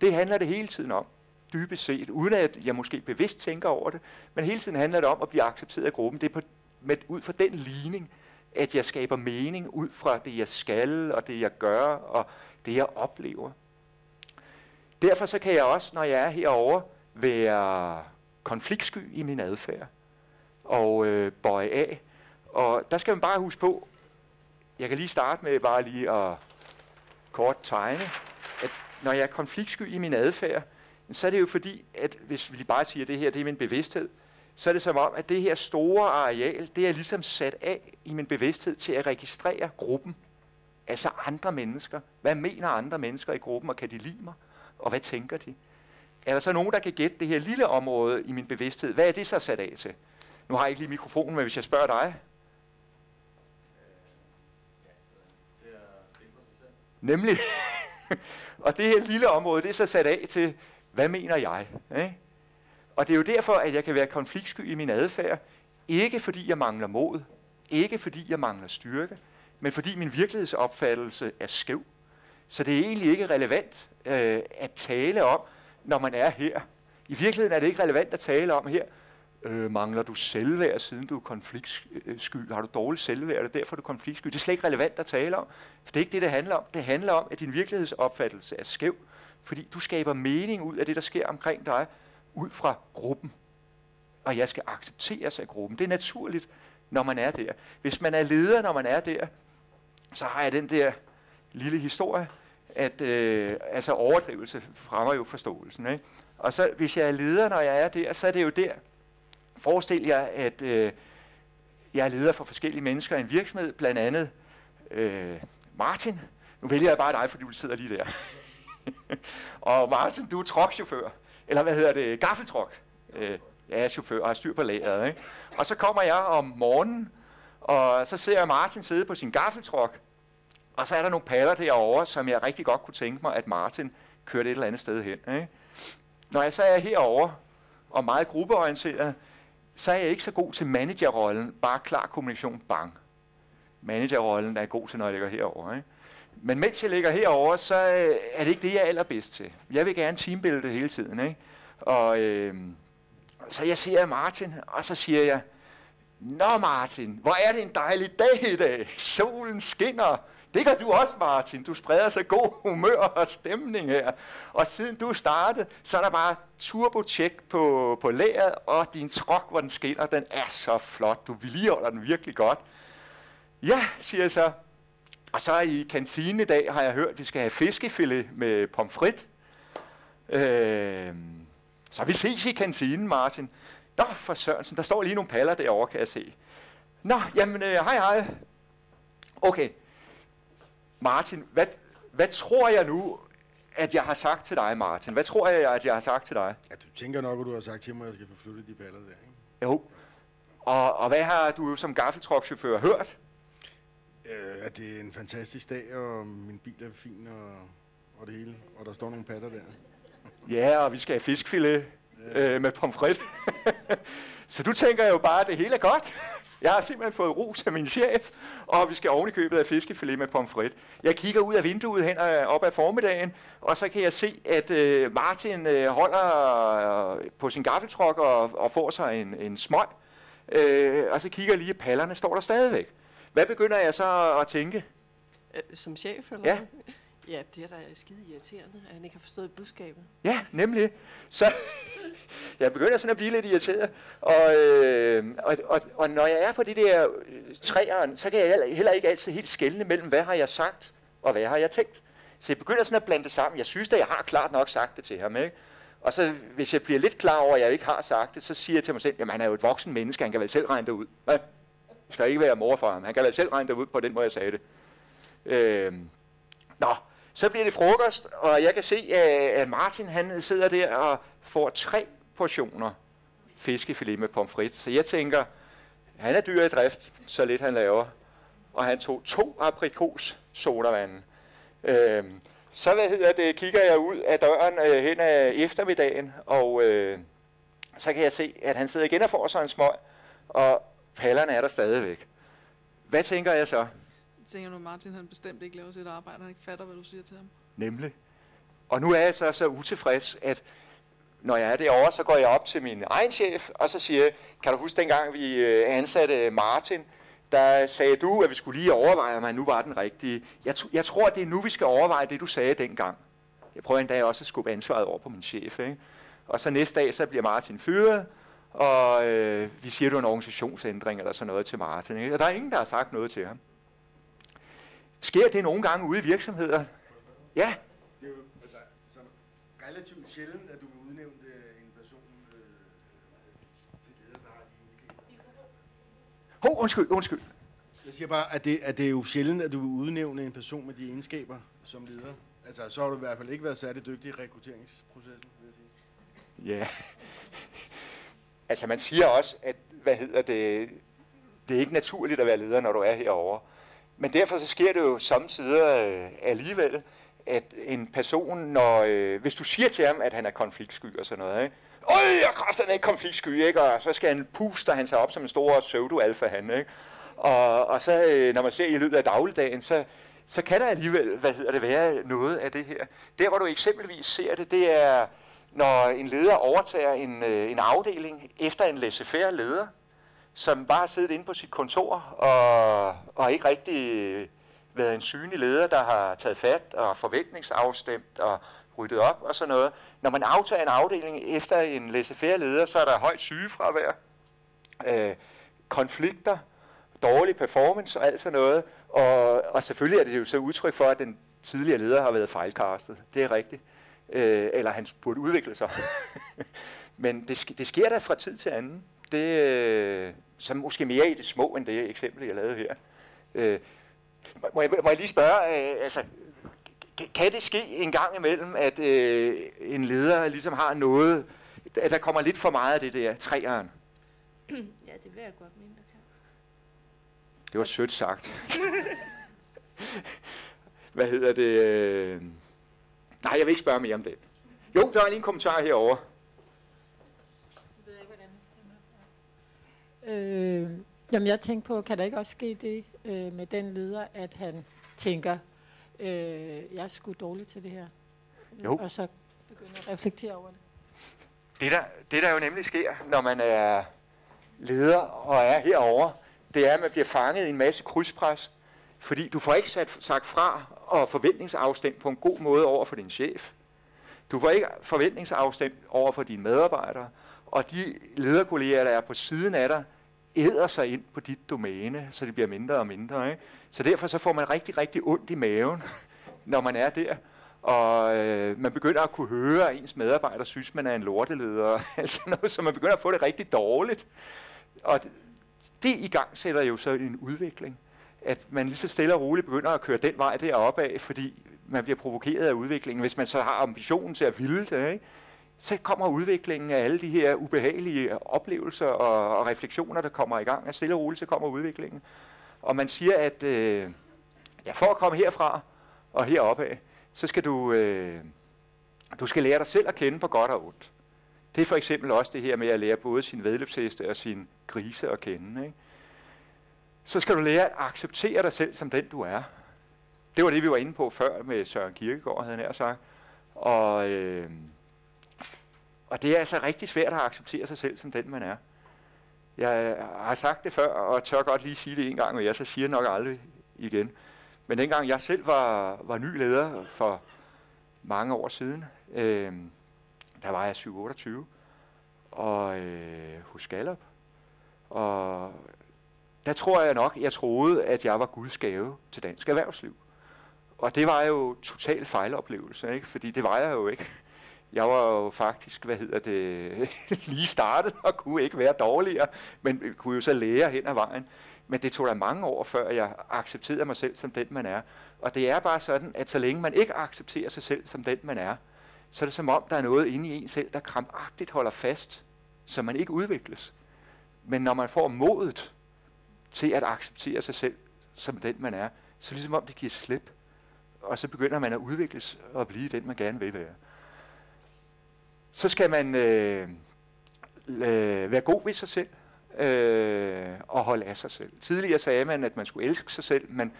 Det handler det hele tiden om, dybest set, uden at jeg måske bevidst tænker over det, men hele tiden handler det om at blive accepteret af gruppen. Det er på, med, ud fra den ligning, at jeg skaber mening ud fra det, jeg skal, og det, jeg gør, og det, jeg oplever. Derfor så kan jeg også, når jeg er herovre, være konfliktsky i min adfærd og øh, bøje af. Og der skal man bare huske på, jeg kan lige starte med bare lige at kort tegne, at når jeg er konfliktsky i min adfærd, så er det jo fordi, at hvis vi bare siger, at det her det er min bevidsthed, så er det som om, at det her store areal, det er ligesom sat af i min bevidsthed til at registrere gruppen. Altså andre mennesker. Hvad mener andre mennesker i gruppen, og kan de lide mig? Og hvad tænker de? Er der så nogen, der kan gætte det her lille område i min bevidsthed? Hvad er det så sat af til? Nu har jeg ikke lige mikrofonen, men hvis jeg spørger dig. Nemlig. (laughs) og det her lille område, det er så sat af til, hvad mener jeg? Ikke? Og det er jo derfor, at jeg kan være konfliktsky i min adfærd. Ikke fordi jeg mangler mod. Ikke fordi jeg mangler styrke. Men fordi min virkelighedsopfattelse er skæv. Så det er egentlig ikke relevant øh, at tale om, når man er her. I virkeligheden er det ikke relevant at tale om her, øh, mangler du selvværd, siden du er konfliktsky? Har du dårligt selvværd, og derfor er du konfliktsky? Det er slet ikke relevant at tale om, for det er ikke det, det handler om. Det handler om, at din virkelighedsopfattelse er skæv, fordi du skaber mening ud af det, der sker omkring dig, ud fra gruppen. Og jeg skal accepteres af gruppen. Det er naturligt, når man er der. Hvis man er leder, når man er der, så har jeg den der lille historie, at øh, altså overdrivelse fremmer jo forståelsen. Ikke? Og så hvis jeg er leder, når jeg er der, så er det jo der. Forestil jer, at øh, jeg er leder for forskellige mennesker i en virksomhed, blandt andet øh, Martin. Nu vælger jeg bare dig, fordi du sidder lige der. (laughs) og Martin, du er trokchauffør. Eller hvad hedder det? Gaffeltrok. Øh, ja, chauffør og har styr på lageret. Ikke? Og så kommer jeg om morgenen, og så ser jeg Martin sidde på sin gaffeltrok, og så er der nogle padder derovre, som jeg rigtig godt kunne tænke mig, at Martin kørte et eller andet sted hen. Ikke? Når jeg så er herovre og meget gruppeorienteret, så er jeg ikke så god til managerrollen. Bare klar kommunikation, bang. Managerrollen er god til, når jeg ligger herovre. Ikke? Men mens jeg ligger herover, så øh, er det ikke det, jeg er allerbedst til. Jeg vil gerne teambuilde hele tiden. Ikke? Og øh, så jeg ser Martin, og så siger jeg, Nå Martin, hvor er det en dejlig dag i dag. Solen skinner. Det gør du også, Martin. Du spreder så god humør og stemning her. Og siden du startede, så er der bare turbo på, på læret, og din trok, hvor den skinner, den er så flot. Du vedligeholder den virkelig godt. Ja, siger jeg så. Og så i kantinen i dag har jeg hørt, at vi skal have fiskefilet med pomfrit. Øh, så vi ses i kantinen, Martin. Nå, for Sørensen, der står lige nogle paller derovre, kan jeg se. Nå, jamen, øh, hej hej. Okay. Martin, hvad, hvad tror jeg nu, at jeg har sagt til dig, Martin? Hvad tror jeg, at jeg har sagt til dig? Ja, du tænker nok, at du har sagt til mig, at jeg skal forflytte de paller der, ikke? Jo. Og, og hvad har du som gaffeltrukchauffør hørt? Øh, at det er en fantastisk dag, og min bil er fin, og, og det hele. Og der står nogle patter der. Ja, og vi skal have fiskfilet øh, med pomfrit. (laughs) så du tænker jo bare, at det hele er godt. Jeg har simpelthen fået ros af min chef, og vi skal oven i købet af fiskefilet med pomfrit. Jeg kigger ud af vinduet hen og op ad formiddagen, og så kan jeg se, at øh, Martin øh, holder øh, på sin gaffeltruk og, og får sig en, en smøg. Øh, og så kigger jeg lige, at pallerne står der stadigvæk. Hvad begynder jeg så at tænke? Øh, som chef, eller Ja. Ja, det er da skide irriterende, at han ikke har forstået budskabet. Ja, nemlig. Så (laughs) jeg begynder sådan at blive lidt irriteret. Og, øh, og, og, og når jeg er på de der øh, træerne, så kan jeg heller- heller ikke altid helt skelne mellem, hvad har jeg sagt, og hvad har jeg tænkt. Så jeg begynder sådan at blande det sammen. Jeg synes at jeg har klart nok sagt det til ham, ikke? Og så hvis jeg bliver lidt klar over, at jeg ikke har sagt det, så siger jeg til mig selv, jamen han er jo et voksen menneske, han kan vel selv regne det ud. Ja, Jeg skal ikke være mor for ham. Han kan vel selv regne det ud på den måde, jeg sagde det. Øh, nå, så bliver det frokost, og jeg kan se, at Martin han sidder der og får tre portioner fiskefilet med pomfrit. Så jeg tænker, han er dyr i drift, så lidt han laver. Og han tog to aprikos sodavand. Øhm, så hvad hedder det, kigger jeg ud af døren øh, hen ad eftermiddagen, og øh, så kan jeg se, at han sidder igen og får sig en smøg, og pallerne er der stadigvæk. Hvad tænker jeg så? Tænker nu, Martin han bestemt ikke laver sit arbejde, han ikke fatter, hvad du siger til ham? Nemlig. Og nu er jeg så så utilfreds, at når jeg er derovre, så går jeg op til min egen chef, og så siger jeg, kan du huske dengang, vi øh, ansatte Martin der sagde du, at vi skulle lige overveje, om han nu var den rigtige. Jeg, jeg tror, det er nu, vi skal overveje det, du sagde dengang. Jeg prøver endda også at skubbe ansvaret over på min chef. Ikke? Og så næste dag, så bliver Martin fyret, og øh, vi siger, du en organisationsændring eller sådan noget til Martin. Ikke? Og der er ingen, der har sagt noget til ham. Sker det nogle gange ude i virksomheder? Ja. Det er jo altså, så relativt sjældent, at du vil udnævne øh, en person øh, til leder, der har de egenskaber. Hov, undskyld, undskyld. Jeg siger bare, at det, at det er jo sjældent, at du vil udnævne en person med de egenskaber som leder. Altså, så har du i hvert fald ikke været særlig dygtig i rekrutteringsprocessen, vil jeg sige. Ja. altså man siger også, at hvad hedder det, det er ikke naturligt at være leder, når du er herovre. Men derfor så sker det jo samtidig øh, alligevel, at en person, når, øh, hvis du siger til ham, at han er konfliktsky og sådan noget, ikke? Øj, jeg kræfter ikke konfliktsky, ikke? Og så skal han puste han sig op som en stor pseudo-alfa han, ikke? Og, og så, øh, når man ser i løbet af dagligdagen, så, så kan der alligevel, hvad hedder det, være noget af det her. Der, hvor du eksempelvis ser det, det er, når en leder overtager en, øh, en afdeling efter en laissez-faire leder, som bare har siddet inde på sit kontor og, og ikke rigtig været en synlig leder, der har taget fat og forventningsafstemt og ryddet op og sådan noget. Når man aftager en afdeling efter en laissez-faire leder, så er der højt sygefravær, øh, konflikter, dårlig performance og alt sådan noget. Og, og selvfølgelig er det jo så udtryk for, at den tidligere leder har været fejlkastet. Det er rigtigt. Øh, eller han burde udvikle sig. (laughs) Men det, det sker da fra tid til anden. Det øh, som måske mere i det små end det eksempel, jeg lavede her. Øh, må, jeg, må jeg lige spørge, øh, altså, kan det ske en gang imellem, at øh, en leder ligesom har noget, at der kommer lidt for meget af det der træeren? (clears throat) ja, det vil jeg godt mene, der kan. Det var sødt sagt. (laughs) Hvad hedder det? Øh? Nej, jeg vil ikke spørge mere om det. Jo, der er lige en kommentar herover. Øh, jamen, jeg tænker på, kan der ikke også ske det øh, med den leder, at han tænker, øh, jeg er sgu dårlig til det her. Jo. Og så begynder at reflektere over det. Det der, det der jo nemlig sker, når man er leder og er herover, det er, at man bliver fanget i en masse krydspres, fordi du får ikke sat, sagt fra og forventningsafstemt på en god måde over for din chef. Du får ikke forventningsafstemt over for dine medarbejdere, og de lederkolleger, der er på siden af dig, æder sig ind på dit domæne, så det bliver mindre og mindre. Ikke? Så derfor så får man rigtig, rigtig ondt i maven, (laughs) når man er der. Og øh, man begynder at kunne høre, at ens medarbejdere synes, man er en lorteleder. (laughs) altså noget, så man begynder at få det rigtig dårligt. Og det, det i gang sætter jo så en udvikling. At man lige så stille og roligt begynder at køre den vej deroppe af, fordi man bliver provokeret af udviklingen. Hvis man så har ambitionen til at ville det, ikke? Så kommer udviklingen af alle de her ubehagelige oplevelser og, og refleksioner, der kommer i gang. Og stille og roligt, så kommer udviklingen. Og man siger, at øh, ja, for at komme herfra og heroppe af, så skal du, øh, du skal lære dig selv at kende på godt og ondt. Det er for eksempel også det her med at lære både sin vedløbsheste og sin grise at kende. Ikke? Så skal du lære at acceptere dig selv som den du er. Det var det, vi var inde på før med Søren Kierkegaard, havde han sagt. Og, øh, og det er altså rigtig svært at acceptere sig selv som den, man er. Jeg har sagt det før, og tør godt lige sige det en gang, og jeg så siger det nok aldrig igen. Men dengang jeg selv var, var ny leder for mange år siden, øh, der var jeg 7-28, og øh, hos Gallup. Og der tror jeg nok, jeg troede, at jeg var Guds gave til dansk erhvervsliv. Og det var jo total fejloplevelse, ikke? fordi det var jeg jo ikke. Jeg var jo faktisk, hvad hedder det, (laughs) lige startet og kunne ikke være dårligere, men kunne jo så lære hen ad vejen. Men det tog da mange år, før jeg accepterede mig selv som den, man er. Og det er bare sådan, at så længe man ikke accepterer sig selv som den, man er, så er det som om, der er noget inde i en selv, der krampagtigt holder fast, så man ikke udvikles. Men når man får modet til at acceptere sig selv som den, man er, så er det ligesom om, det giver slip. Og så begynder man at udvikles og blive den, man gerne vil være. Så skal man øh, øh, være god ved sig selv øh, og holde af sig selv. Tidligere sagde man, at man skulle elske sig selv, men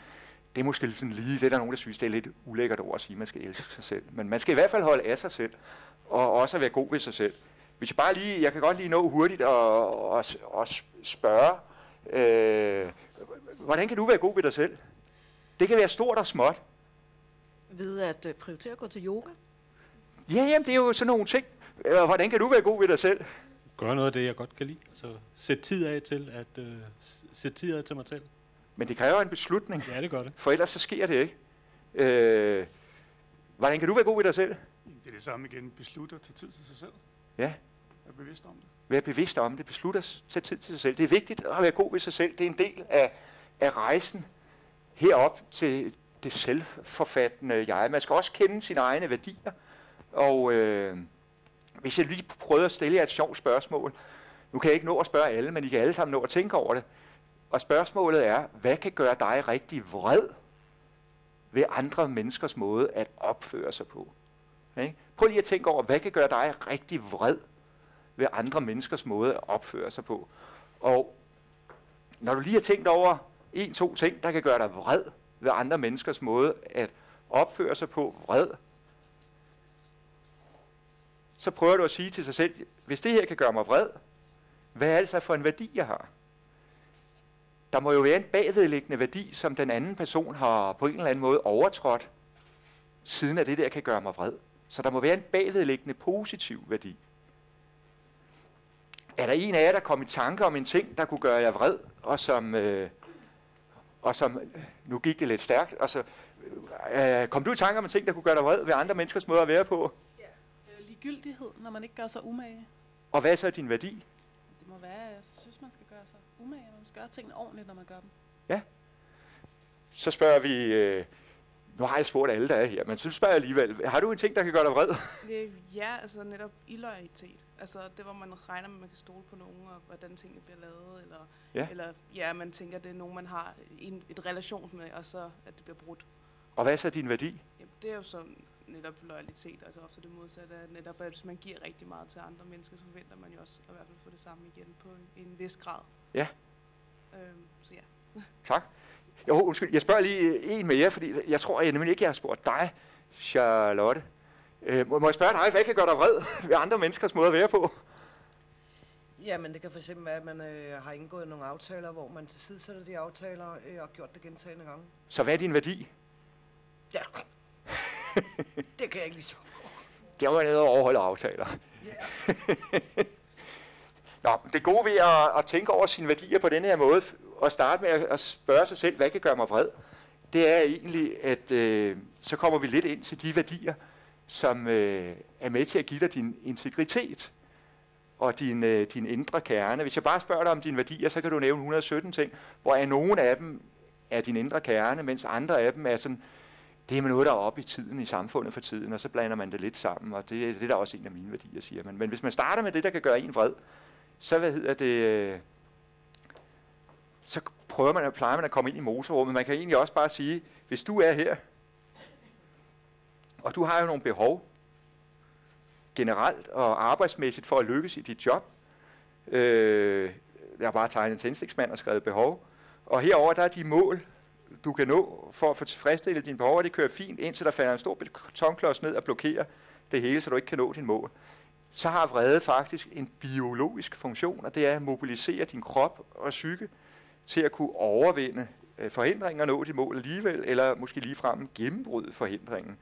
det er måske sådan lige, det er der nogen, der synes, det er lidt ulækkert ord at sige, at man skal elske sig selv. Men man skal i hvert fald holde af sig selv, og også være god ved sig selv. Hvis jeg bare lige, jeg kan godt lige nå hurtigt og, og, og spørge, øh, hvordan kan du være god ved dig selv? Det kan være stort og småt. Ved at øh, prioritere at gå til yoga. Ja, jamen, det er jo sådan nogle ting. Øh, Hvordan kan du være god ved dig selv? Gør noget af det, jeg godt kan lide. Altså, sæt tid af til at øh, sæt tid af til mig selv. Men det kræver en beslutning. Ja, det gør det. For ellers så sker det ikke. Øh, hvordan kan du være god ved dig selv? Det er det samme igen. Beslutte at tage tid til sig selv. Ja, Er bevidst om det. være bevidst om det. Beslutte at tage tid til sig selv. Det er vigtigt at være god ved sig selv. Det er en del af, af rejsen herop til det selvforfattende jeg. Man skal også kende sine egne værdier. Og øh, hvis jeg lige prøver at stille jer et sjovt spørgsmål. Nu kan jeg ikke nå at spørge alle, men I kan alle sammen nå at tænke over det. Og spørgsmålet er, hvad kan gøre dig rigtig vred ved andre menneskers måde at opføre sig på? Ikke? Prøv lige at tænke over, hvad kan gøre dig rigtig vred ved andre menneskers måde at opføre sig på? Og når du lige har tænkt over en, to ting, der kan gøre dig vred ved andre menneskers måde at opføre sig på, vred, så prøver du at sige til sig selv, hvis det her kan gøre mig vred, hvad er det så for en værdi, jeg har? Der må jo være en bagvedliggende værdi, som den anden person har på en eller anden måde overtrådt, siden at det der kan gøre mig vred. Så der må være en bagvedliggende positiv værdi. Er der en af jer, der kom i tanke om en ting, der kunne gøre jer vred, og som, øh, og som nu gik det lidt stærkt, og så, øh, kom du i tanke om en ting, der kunne gøre dig vred ved andre menneskers måde at være på? Ligegyldighed, når man ikke gør sig umage. Og hvad er så din værdi? Det må være, at jeg synes, man skal gøre sig umage, og man skal gøre tingene ordentligt, når man gør dem. Ja. Så spørger vi, øh, nu har jeg spurgt alle, der er her, men så spørger jeg alligevel, har du en ting, der kan gøre dig vred? Øh, Ja, altså netop illoyalitet. Altså det, hvor man regner med, at man kan stole på nogen, og hvordan tingene bliver lavet, eller, Ja. eller ja, man tænker, det er nogen, man har en, et relation med, og så at det bliver brudt. Og hvad er så din værdi? Jamen, det er jo sådan netop loyalitet, altså ofte det modsatte af netop, at hvis man giver rigtig meget til andre mennesker, så forventer man jo også at i hvert fald få det samme igen på en, en vis grad. Ja. Øhm, så ja. (laughs) Tak. Jo, undskyld, jeg spørger lige en mere, fordi jeg tror jeg nemlig ikke, jeg har spurgt dig, Charlotte. Øh, må, må jeg spørge dig, hvad kan gøre dig vred ved andre menneskers måde at være på? Jamen, det kan for eksempel være, at man øh, har indgået nogle aftaler, hvor man tilsidesætter de aftaler øh, og gjort det gentagende gange. Så hvad er din værdi? Ja, (laughs) det kan jeg ikke lige så. Det var nede at overholde aftaler. (laughs) Nå, det gode ved at, at tænke over sine værdier på denne her måde, og starte med at, at spørge sig selv, hvad kan gøre mig vred, det er egentlig, at øh, så kommer vi lidt ind til de værdier, som øh, er med til at give dig din integritet og din, øh, din indre kerne. Hvis jeg bare spørger dig om dine værdier, så kan du nævne 117 ting, hvor er nogle af dem er din indre kerne, mens andre af dem er sådan, det er noget, der er oppe i tiden i samfundet for tiden, og så blander man det lidt sammen, og det, det er da også en af mine værdier, siger man. Men hvis man starter med det, der kan gøre en vred, så hvad hedder det, øh, så prøver man at pleje man at komme ind i motorrummet. Man kan egentlig også bare sige, hvis du er her, og du har jo nogle behov, generelt og arbejdsmæssigt for at lykkes i dit job. Øh, jeg har bare tegnet en tændstiksmand og skrevet behov. Og herover der er de mål, du kan nå for at få tilfredsstillet dine behov, og det kører fint, indtil der falder en stor betonklods ned og blokerer det hele, så du ikke kan nå din mål. Så har vrede faktisk en biologisk funktion, og det er at mobilisere din krop og psyke til at kunne overvinde øh, forhindringer og nå dit mål alligevel, eller måske ligefrem gennembryde forhindringen.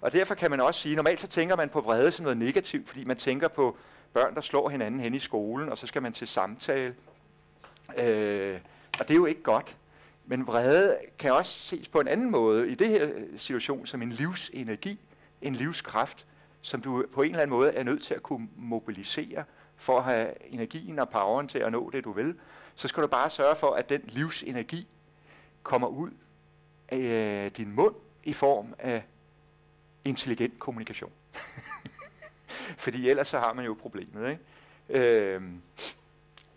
Og derfor kan man også sige, normalt så tænker man på vrede som noget negativt, fordi man tænker på børn, der slår hinanden hen i skolen, og så skal man til samtale. Øh, og det er jo ikke godt. Men vrede kan også ses på en anden måde i det her øh, situation som en livsenergi, en livskraft, som du på en eller anden måde er nødt til at kunne mobilisere for at have energien og poweren til at nå det, du vil. Så skal du bare sørge for, at den livsenergi kommer ud af øh, din mund i form af intelligent kommunikation. (laughs) Fordi ellers så har man jo problemet. Ikke? Øhm,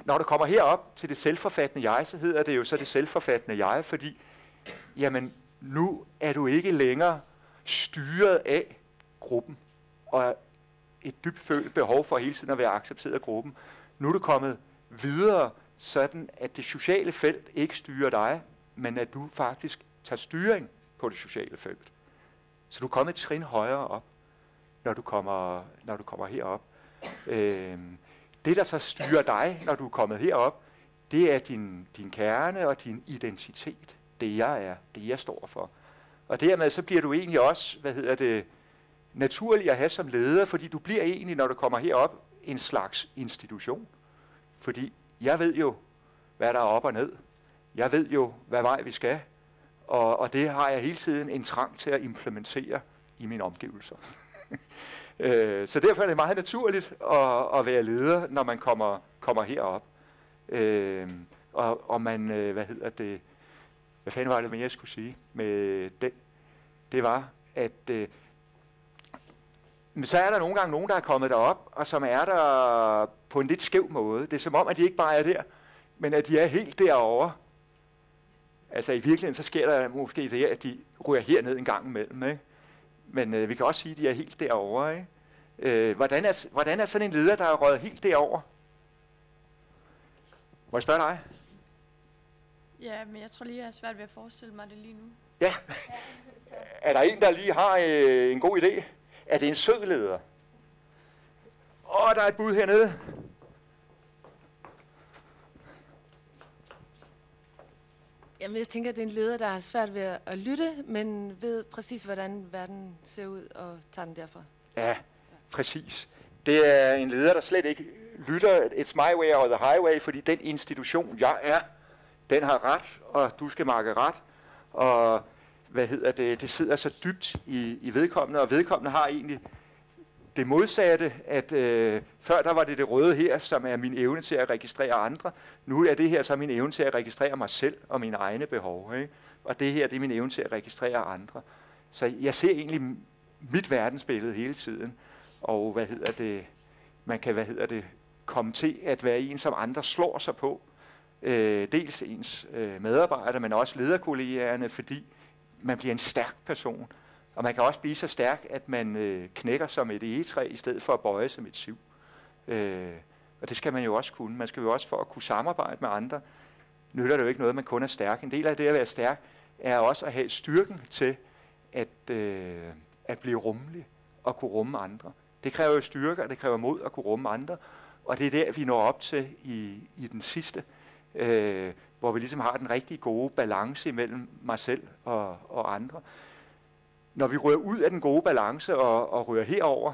når du kommer herop til det selvforfattende jeg, så hedder det jo så det selvforfattende jeg, fordi jamen, nu er du ikke længere styret af gruppen, og et dybt følt behov for hele tiden at være accepteret af gruppen. Nu er du kommet videre, sådan at det sociale felt ikke styrer dig, men at du faktisk tager styring på det sociale felt. Så du kommer et trin højere op, når du kommer, når du kommer herop. Øhm, det, der så styrer dig, når du er kommet herop, det er din, din kerne og din identitet. Det jeg er, det jeg står for. Og dermed så bliver du egentlig også, hvad hedder det, naturlig at have som leder, fordi du bliver egentlig, når du kommer herop, en slags institution. Fordi jeg ved jo, hvad der er op og ned. Jeg ved jo, hvad vej vi skal. Og, og det har jeg hele tiden en trang til at implementere i mine omgivelser. (laughs) øh, så derfor er det meget naturligt at, at være leder, når man kommer, kommer herop. Øh, og, og man, øh, hvad hedder det, hvad fanden var det, mere jeg skulle sige med den? Det var, at øh, men så er der nogle gange nogen, der er kommet derop, og som er der på en lidt skæv måde. Det er som om, at de ikke bare er der, men at de er helt derovre. Altså i virkeligheden, så sker der måske det, at de ryger herned en gang imellem. Ikke? Men øh, vi kan også sige, at de er helt derovre. Ikke? Øh, hvordan, er, hvordan er sådan en leder, der er røget helt derover? Må jeg spørge dig? Ja, men jeg tror lige, jeg har svært ved at forestille mig det lige nu. Ja. (laughs) er der en, der lige har øh, en god idé? Er det en sød leder? Åh, der er et bud hernede. Jamen, jeg tænker, at det er en leder, der har svært ved at lytte, men ved præcis, hvordan verden ser ud, og tager den derfra. Ja, præcis. Det er en leder, der slet ikke lytter, it's my way or the highway, fordi den institution, jeg er, den har ret, og du skal markere ret. Og hvad hedder det, det sidder så dybt i, i vedkommende, og vedkommende har egentlig det modsatte, at øh, før der var det det røde her, som er min evne til at registrere andre. Nu er det her så min evne til at registrere mig selv og mine egne behov. Ikke? Og det her, det er min evne til at registrere andre. Så jeg ser egentlig mit verdensbillede hele tiden. Og hvad hedder det, man kan, hvad hedder det, komme til at være en, som andre slår sig på. Øh, dels ens øh, medarbejdere, men også lederkollegerne, fordi man bliver en stærk person. Og man kan også blive så stærk, at man øh, knækker som et egetræ, i stedet for at bøje som et syv. Øh, og det skal man jo også kunne. Man skal jo også for at kunne samarbejde med andre, nytter det jo ikke noget, at man kun er stærk. En del af det at være stærk, er også at have styrken til at, øh, at blive rummelig og kunne rumme andre. Det kræver jo styrke, og det kræver mod at kunne rumme andre. Og det er der, vi når op til i, i den sidste, øh, hvor vi ligesom har den rigtig gode balance imellem mig selv og, og andre. Når vi rører ud af den gode balance og, og rører herover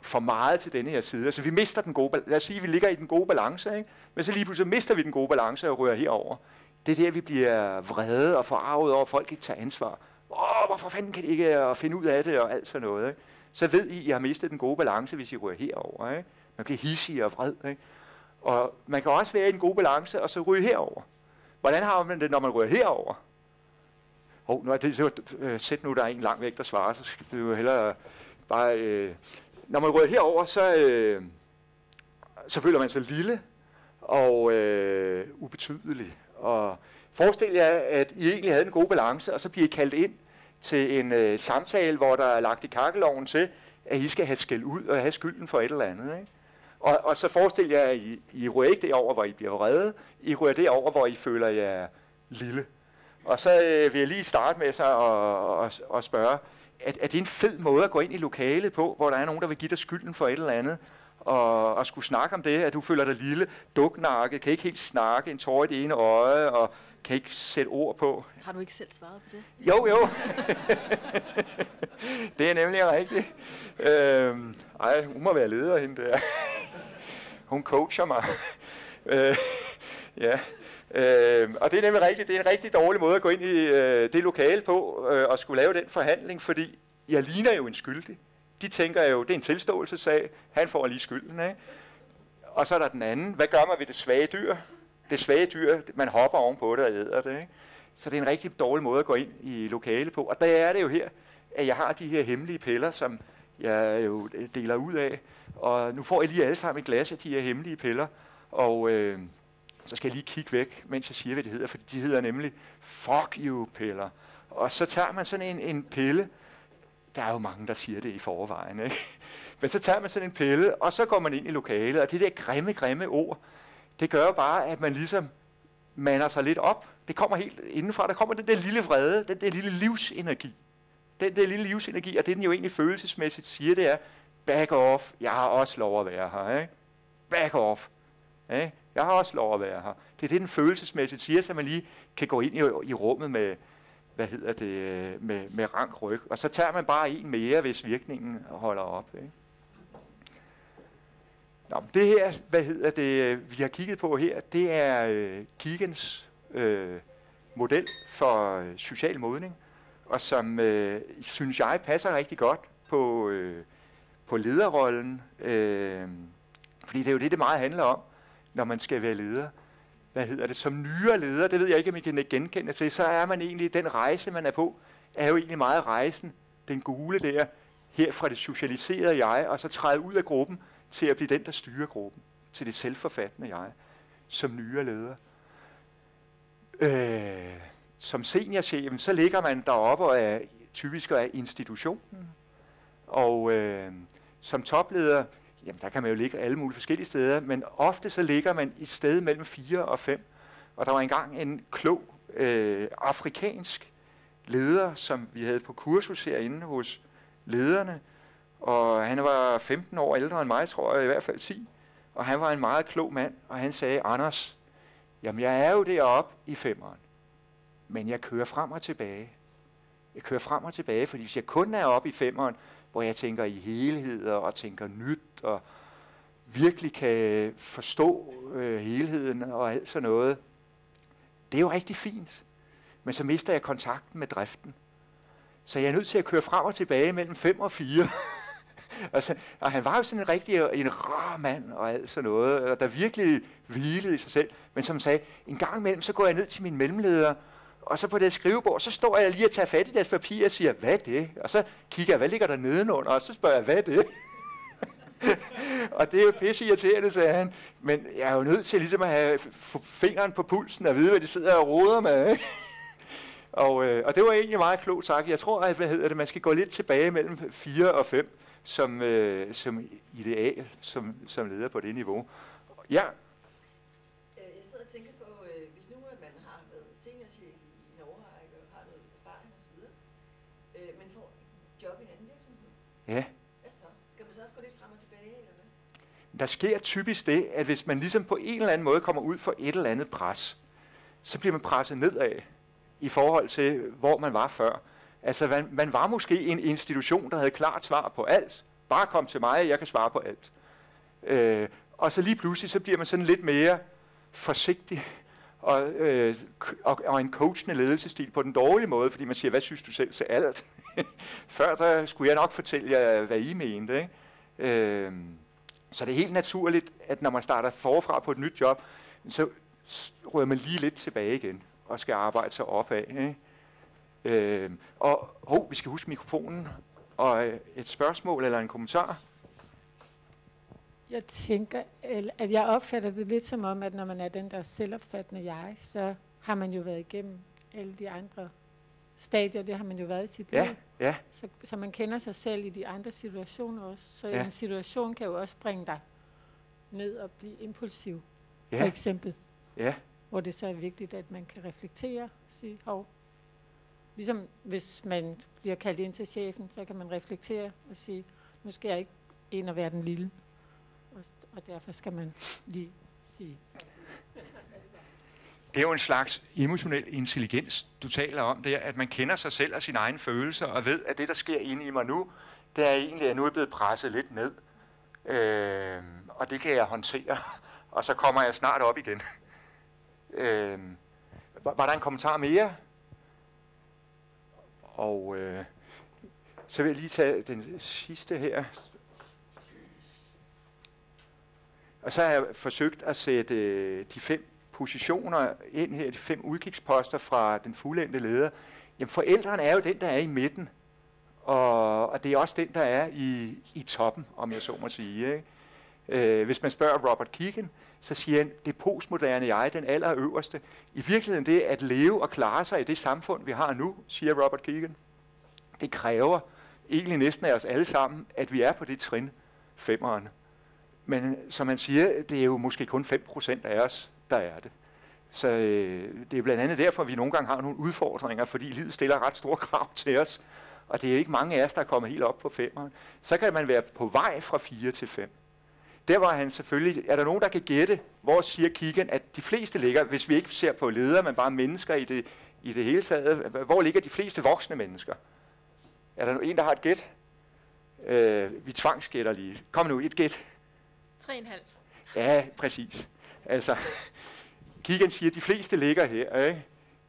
for meget til denne her side, altså vi mister den gode balance, Lad os sige, at vi ligger i den gode balance, ikke? men så lige pludselig mister vi den gode balance og rører herover. Det er der, vi bliver vrede og forarvet over, at folk ikke tager ansvar. Åh, hvorfor fanden kan de ikke øh, finde ud af det og alt sådan noget. Ikke? Så ved I, at I har mistet den gode balance, hvis I rører herover. Ikke? Man bliver hissig og vred. Ikke? Og man kan også være i en god balance, og så ryge herover. Hvordan har man det, når man rører herover? Oh, nu er det, så, øh, sæt nu, der er en lang væk, der svarer, så skal det jo hellere bare... Øh, når man rører herover, så, øh, så føler man sig lille og øh, ubetydelig. Og forestil jer, at I egentlig havde en god balance, og så bliver I kaldt ind til en øh, samtale, hvor der er lagt i kakkeloven til, at I skal have skæld ud og have skylden for et eller andet. Ikke? Og, og så forestil jer, at I, I rører ikke derover, hvor I bliver reddet. I ryger derover, hvor I føler jer lille. Og så øh, vil jeg lige starte med sig og, og, og spørge, er, er det en fed måde at gå ind i lokalet på, hvor der er nogen, der vil give dig skylden for et eller andet, og, og skulle snakke om det, at du føler dig lille, duknakke, kan ikke helt snakke, en tår i det ene øje, og kan ikke sætte ord på. Har du ikke selv svaret på det? Jo, jo. (laughs) det er nemlig rigtigt. Øhm, ej, hun må være leder, hende der. hun coacher mig. øh, ja. Øh, og det er nemlig rigtigt, det er en rigtig dårlig måde at gå ind i øh, det lokale på øh, og skulle lave den forhandling, fordi jeg ligner jo en skyldig. De tænker jo, det er en tilståelsessag, han får lige skylden. Ikke? Og så er der den anden, hvad gør man ved det svage dyr? Det svage dyr, man hopper ovenpå det og æder det. Ikke? Så det er en rigtig dårlig måde at gå ind i lokale på. Og der er det jo her, at jeg har de her hemmelige piller, som jeg jo øh, deler ud af. Og nu får I lige alle sammen et glas af de her hemmelige piller. Og øh, så skal jeg lige kigge væk, mens jeg siger, hvad det hedder, for de hedder nemlig fuck you piller. Og så tager man sådan en, en pille, der er jo mange, der siger det i forvejen, ikke? (laughs) Men så tager man sådan en pille, og så går man ind i lokalet, og det der grimme, grimme ord, det gør jo bare, at man ligesom mander sig lidt op. Det kommer helt indenfra, der kommer den der lille vrede, den der lille livsenergi. Den der lille livsenergi, og det den jo egentlig følelsesmæssigt siger, det er, back off, jeg har også lov at være her, ikke? Back off. Ikke? Jeg har også lov at være her. Det er det, den følelsesmæssigt siger, så man lige kan gå ind i, i rummet med, hvad hedder det, med, med rank ryg. Og så tager man bare en mere, hvis virkningen holder op. Ikke? Nå, det her, hvad hedder det, vi har kigget på her, det er øh, Kigens øh, model for øh, social modning, og som, øh, synes jeg, passer rigtig godt på, øh, på lederrollen. Øh, fordi det er jo det, det meget handler om, når man skal være leder. Hvad hedder det? Som nyere leder, det ved jeg ikke, om I kan genkende til, så er man egentlig, den rejse, man er på, er jo egentlig meget rejsen, den gule der, her fra det socialiserede jeg, og så træde ud af gruppen til at blive den, der styrer gruppen, til det selvforfattende jeg, som nyere leder. Øh, som seniorchefen, så ligger man deroppe og er typisk af institutionen. Og øh, som topleder, jamen der kan man jo ligge alle mulige forskellige steder, men ofte så ligger man et sted mellem 4 og 5. Og der var engang en klog øh, afrikansk leder, som vi havde på kursus herinde hos lederne, og han var 15 år ældre end mig, tror jeg, i hvert fald 10. Og han var en meget klog mand, og han sagde, Anders, jamen jeg er jo deroppe i femeren, men jeg kører frem og tilbage. Jeg kører frem og tilbage, fordi hvis jeg kun er oppe i femeren, hvor jeg tænker i helheder og tænker nyt og virkelig kan forstå øh, helheden og alt sådan noget, det er jo rigtig fint. Men så mister jeg kontakten med driften. Så jeg er nødt til at køre frem og tilbage mellem 5 og 4. (laughs) altså, og han var jo sådan en rigtig en rar mand og alt sådan noget, og der virkelig hvilede i sig selv. Men som sagde, en gang imellem, så går jeg ned til min mellemleder, og så på det skrivebord, så står jeg lige og tager fat i deres papir og siger, hvad er det? Og så kigger jeg, hvad ligger der nedenunder? Og så spørger jeg, hvad er det? (laughs) og det er jo pisse irriterende, sagde han. Men jeg er jo nødt til ligesom at have fingeren på pulsen og vide, hvad de sidder og roder med. Ikke? og, øh, og det var egentlig meget klogt sagt. Jeg tror, at hvad hedder det, man skal gå lidt tilbage mellem 4 og 5 som, øh, som ideal, som, som leder på det niveau. Ja, Jeg sidder og tænker på, øh, hvis nu at man har været seniorchef i en overrække og har noget erfaring osv., øh, men får et job i en anden virksomhed, ja. hvad så? Skal man så også gå lidt frem og tilbage, eller hvad? Der sker typisk det, at hvis man ligesom på en eller anden måde kommer ud for et eller andet pres, så bliver man presset nedad i forhold til, hvor man var før. Altså, man, man var måske en institution, der havde klart svar på alt. Bare kom til mig, jeg kan svare på alt. Øh, og så lige pludselig, så bliver man sådan lidt mere forsigtig og, øh, og, og en coachende ledelsestil på den dårlige måde, fordi man siger, hvad synes du selv til alt? (laughs) Før der skulle jeg nok fortælle jer, hvad I mente. Ikke? Øh, så det er helt naturligt, at når man starter forfra på et nyt job, så rører man lige lidt tilbage igen og skal arbejde sig opad. Ikke? Øh, og hov, vi skal huske mikrofonen. Og øh, et spørgsmål eller en kommentar? Jeg tænker, at jeg opfatter det lidt som om, at når man er den der selvopfattende jeg, så har man jo været igennem alle de andre stadier, det har man jo været i sit Ja, liv. ja. Så, så man kender sig selv i de andre situationer også. Så Ja. en situation kan jo også bringe dig ned og blive impulsiv, Ja. for eksempel. Ja. Hvor det så er vigtigt, at man kan reflektere og sige, hov, ligesom hvis man bliver kaldt ind til chefen, så kan man reflektere og sige, nu skal jeg ikke ind og være den lille. Og, og derfor skal man lige sige, det er jo en slags emotionel intelligens, du taler om der, at man kender sig selv og sine egne følelser, og ved, at det, der sker inde i mig nu, det er egentlig, at nu er blevet presset lidt ned. Øh, og det kan jeg håndtere, (laughs) og så kommer jeg snart op igen. (laughs) Øh, var, var der en kommentar mere? Og øh, så vil jeg lige tage den sidste her. Og så har jeg forsøgt at sætte øh, de fem positioner ind her, de fem udkigsposter fra den fuldendte leder. Jamen forældrene er jo den, der er i midten, og, og det er også den, der er i, i toppen, om jeg så må sige. Ikke? Øh, hvis man spørger Robert Keegan, så siger han, det postmoderne jeg, den allerøverste. I virkeligheden det at leve og klare sig i det samfund, vi har nu, siger Robert Keegan, det kræver egentlig næsten af os alle sammen, at vi er på det trin, femmeren. Men som man siger, det er jo måske kun 5% af os, der er det. Så øh, det er blandt andet derfor, at vi nogle gange har nogle udfordringer, fordi livet stiller ret store krav til os. Og det er ikke mange af os, der er kommet helt op på femeren. Så kan man være på vej fra 4 til 5. der var han selvfølgelig, er der nogen, der kan gætte, hvor siger Kigen, at de fleste ligger, hvis vi ikke ser på ledere, men bare mennesker i det, i det hele taget, hvor ligger de fleste voksne mennesker? Er der en, der har et gæt? Øh, vi tvangsgætter lige. Kom nu, et gæt. 3,5. Ja, præcis. Altså, Kigen siger, at de fleste ligger her. Ikke?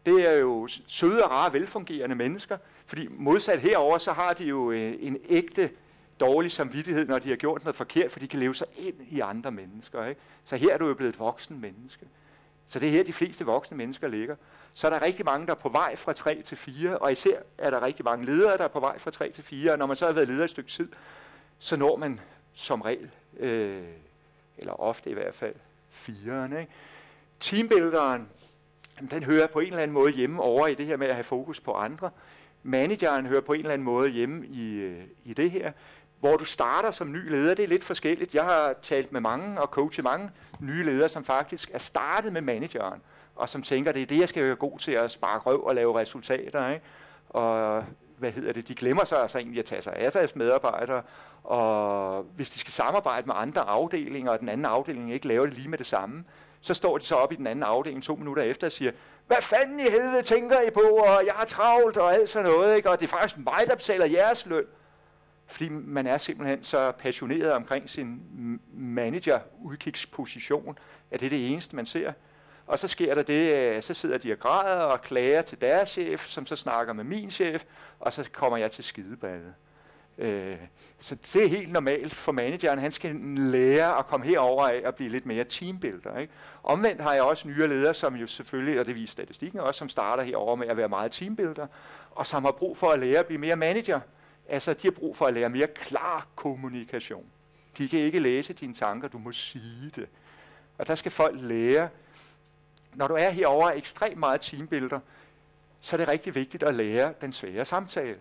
Det er jo søde og rare, velfungerende mennesker, fordi modsat herover så har de jo øh, en ægte dårlig samvittighed, når de har gjort noget forkert, for de kan leve sig ind i andre mennesker. Ikke? Så her er du jo blevet et voksen menneske. Så det er her, de fleste voksne mennesker ligger. Så er der rigtig mange, der er på vej fra 3 til 4, og især er der rigtig mange ledere, der er på vej fra 3 til 4, og når man så har været leder et stykke tid, så når man som regel, øh, eller ofte i hvert fald, 4'eren. Ikke? Teambuilderen, den hører på en eller anden måde hjemme over i det her med at have fokus på andre. Manageren hører på en eller anden måde hjemme i, øh, i det her. Hvor du starter som ny leder, det er lidt forskelligt. Jeg har talt med mange og coachet mange nye ledere, som faktisk er startet med manageren, og som tænker, det er det, jeg skal være god til at sparke røv og lave resultater. Ikke? Og hvad hedder det, de glemmer sig altså egentlig at tage sig af deres medarbejdere, og hvis de skal samarbejde med andre afdelinger, og den anden afdeling ikke laver det lige med det samme, så står de så op i den anden afdeling to minutter efter og siger, hvad fanden i helvede tænker I på, og jeg har travlt og alt sådan noget, ikke? og det er faktisk mig, der betaler jeres løn. Fordi man er simpelthen så passioneret omkring sin manager-udkigsposition, at det er det eneste, man ser. Og så sker der det, øh, så sidder de og græder og klager til deres chef, som så snakker med min chef, og så kommer jeg til skideballet. Øh, så det er helt normalt for manageren. Han skal lære at komme herover af og blive lidt mere teambuilder. Ikke? Omvendt har jeg også nye ledere, som jo selvfølgelig, og det viser statistikken også, som starter herover med at være meget teambuilder, og som har brug for at lære at blive mere manager. Altså, de har brug for at lære mere klar kommunikation. De kan ikke læse dine tanker, du må sige det. Og der skal folk lære, når du er herover ekstremt meget teambuilder, så er det rigtig vigtigt at lære den svære samtale.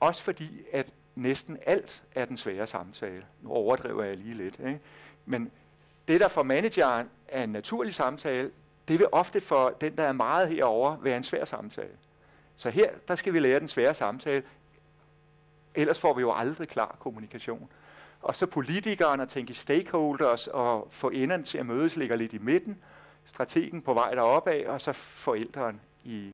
Også fordi, at næsten alt er den svære samtale. Nu overdriver jeg lige lidt. Ikke? Men det, der for manageren er en naturlig samtale, det vil ofte for den, der er meget herover være en svær samtale. Så her, der skal vi lære den svære samtale. Ellers får vi jo aldrig klar kommunikation. Og så politikeren at tænke stakeholders og få enderne til at mødes ligger lidt i midten. Strategen på vej deroppe af, og så forældrene i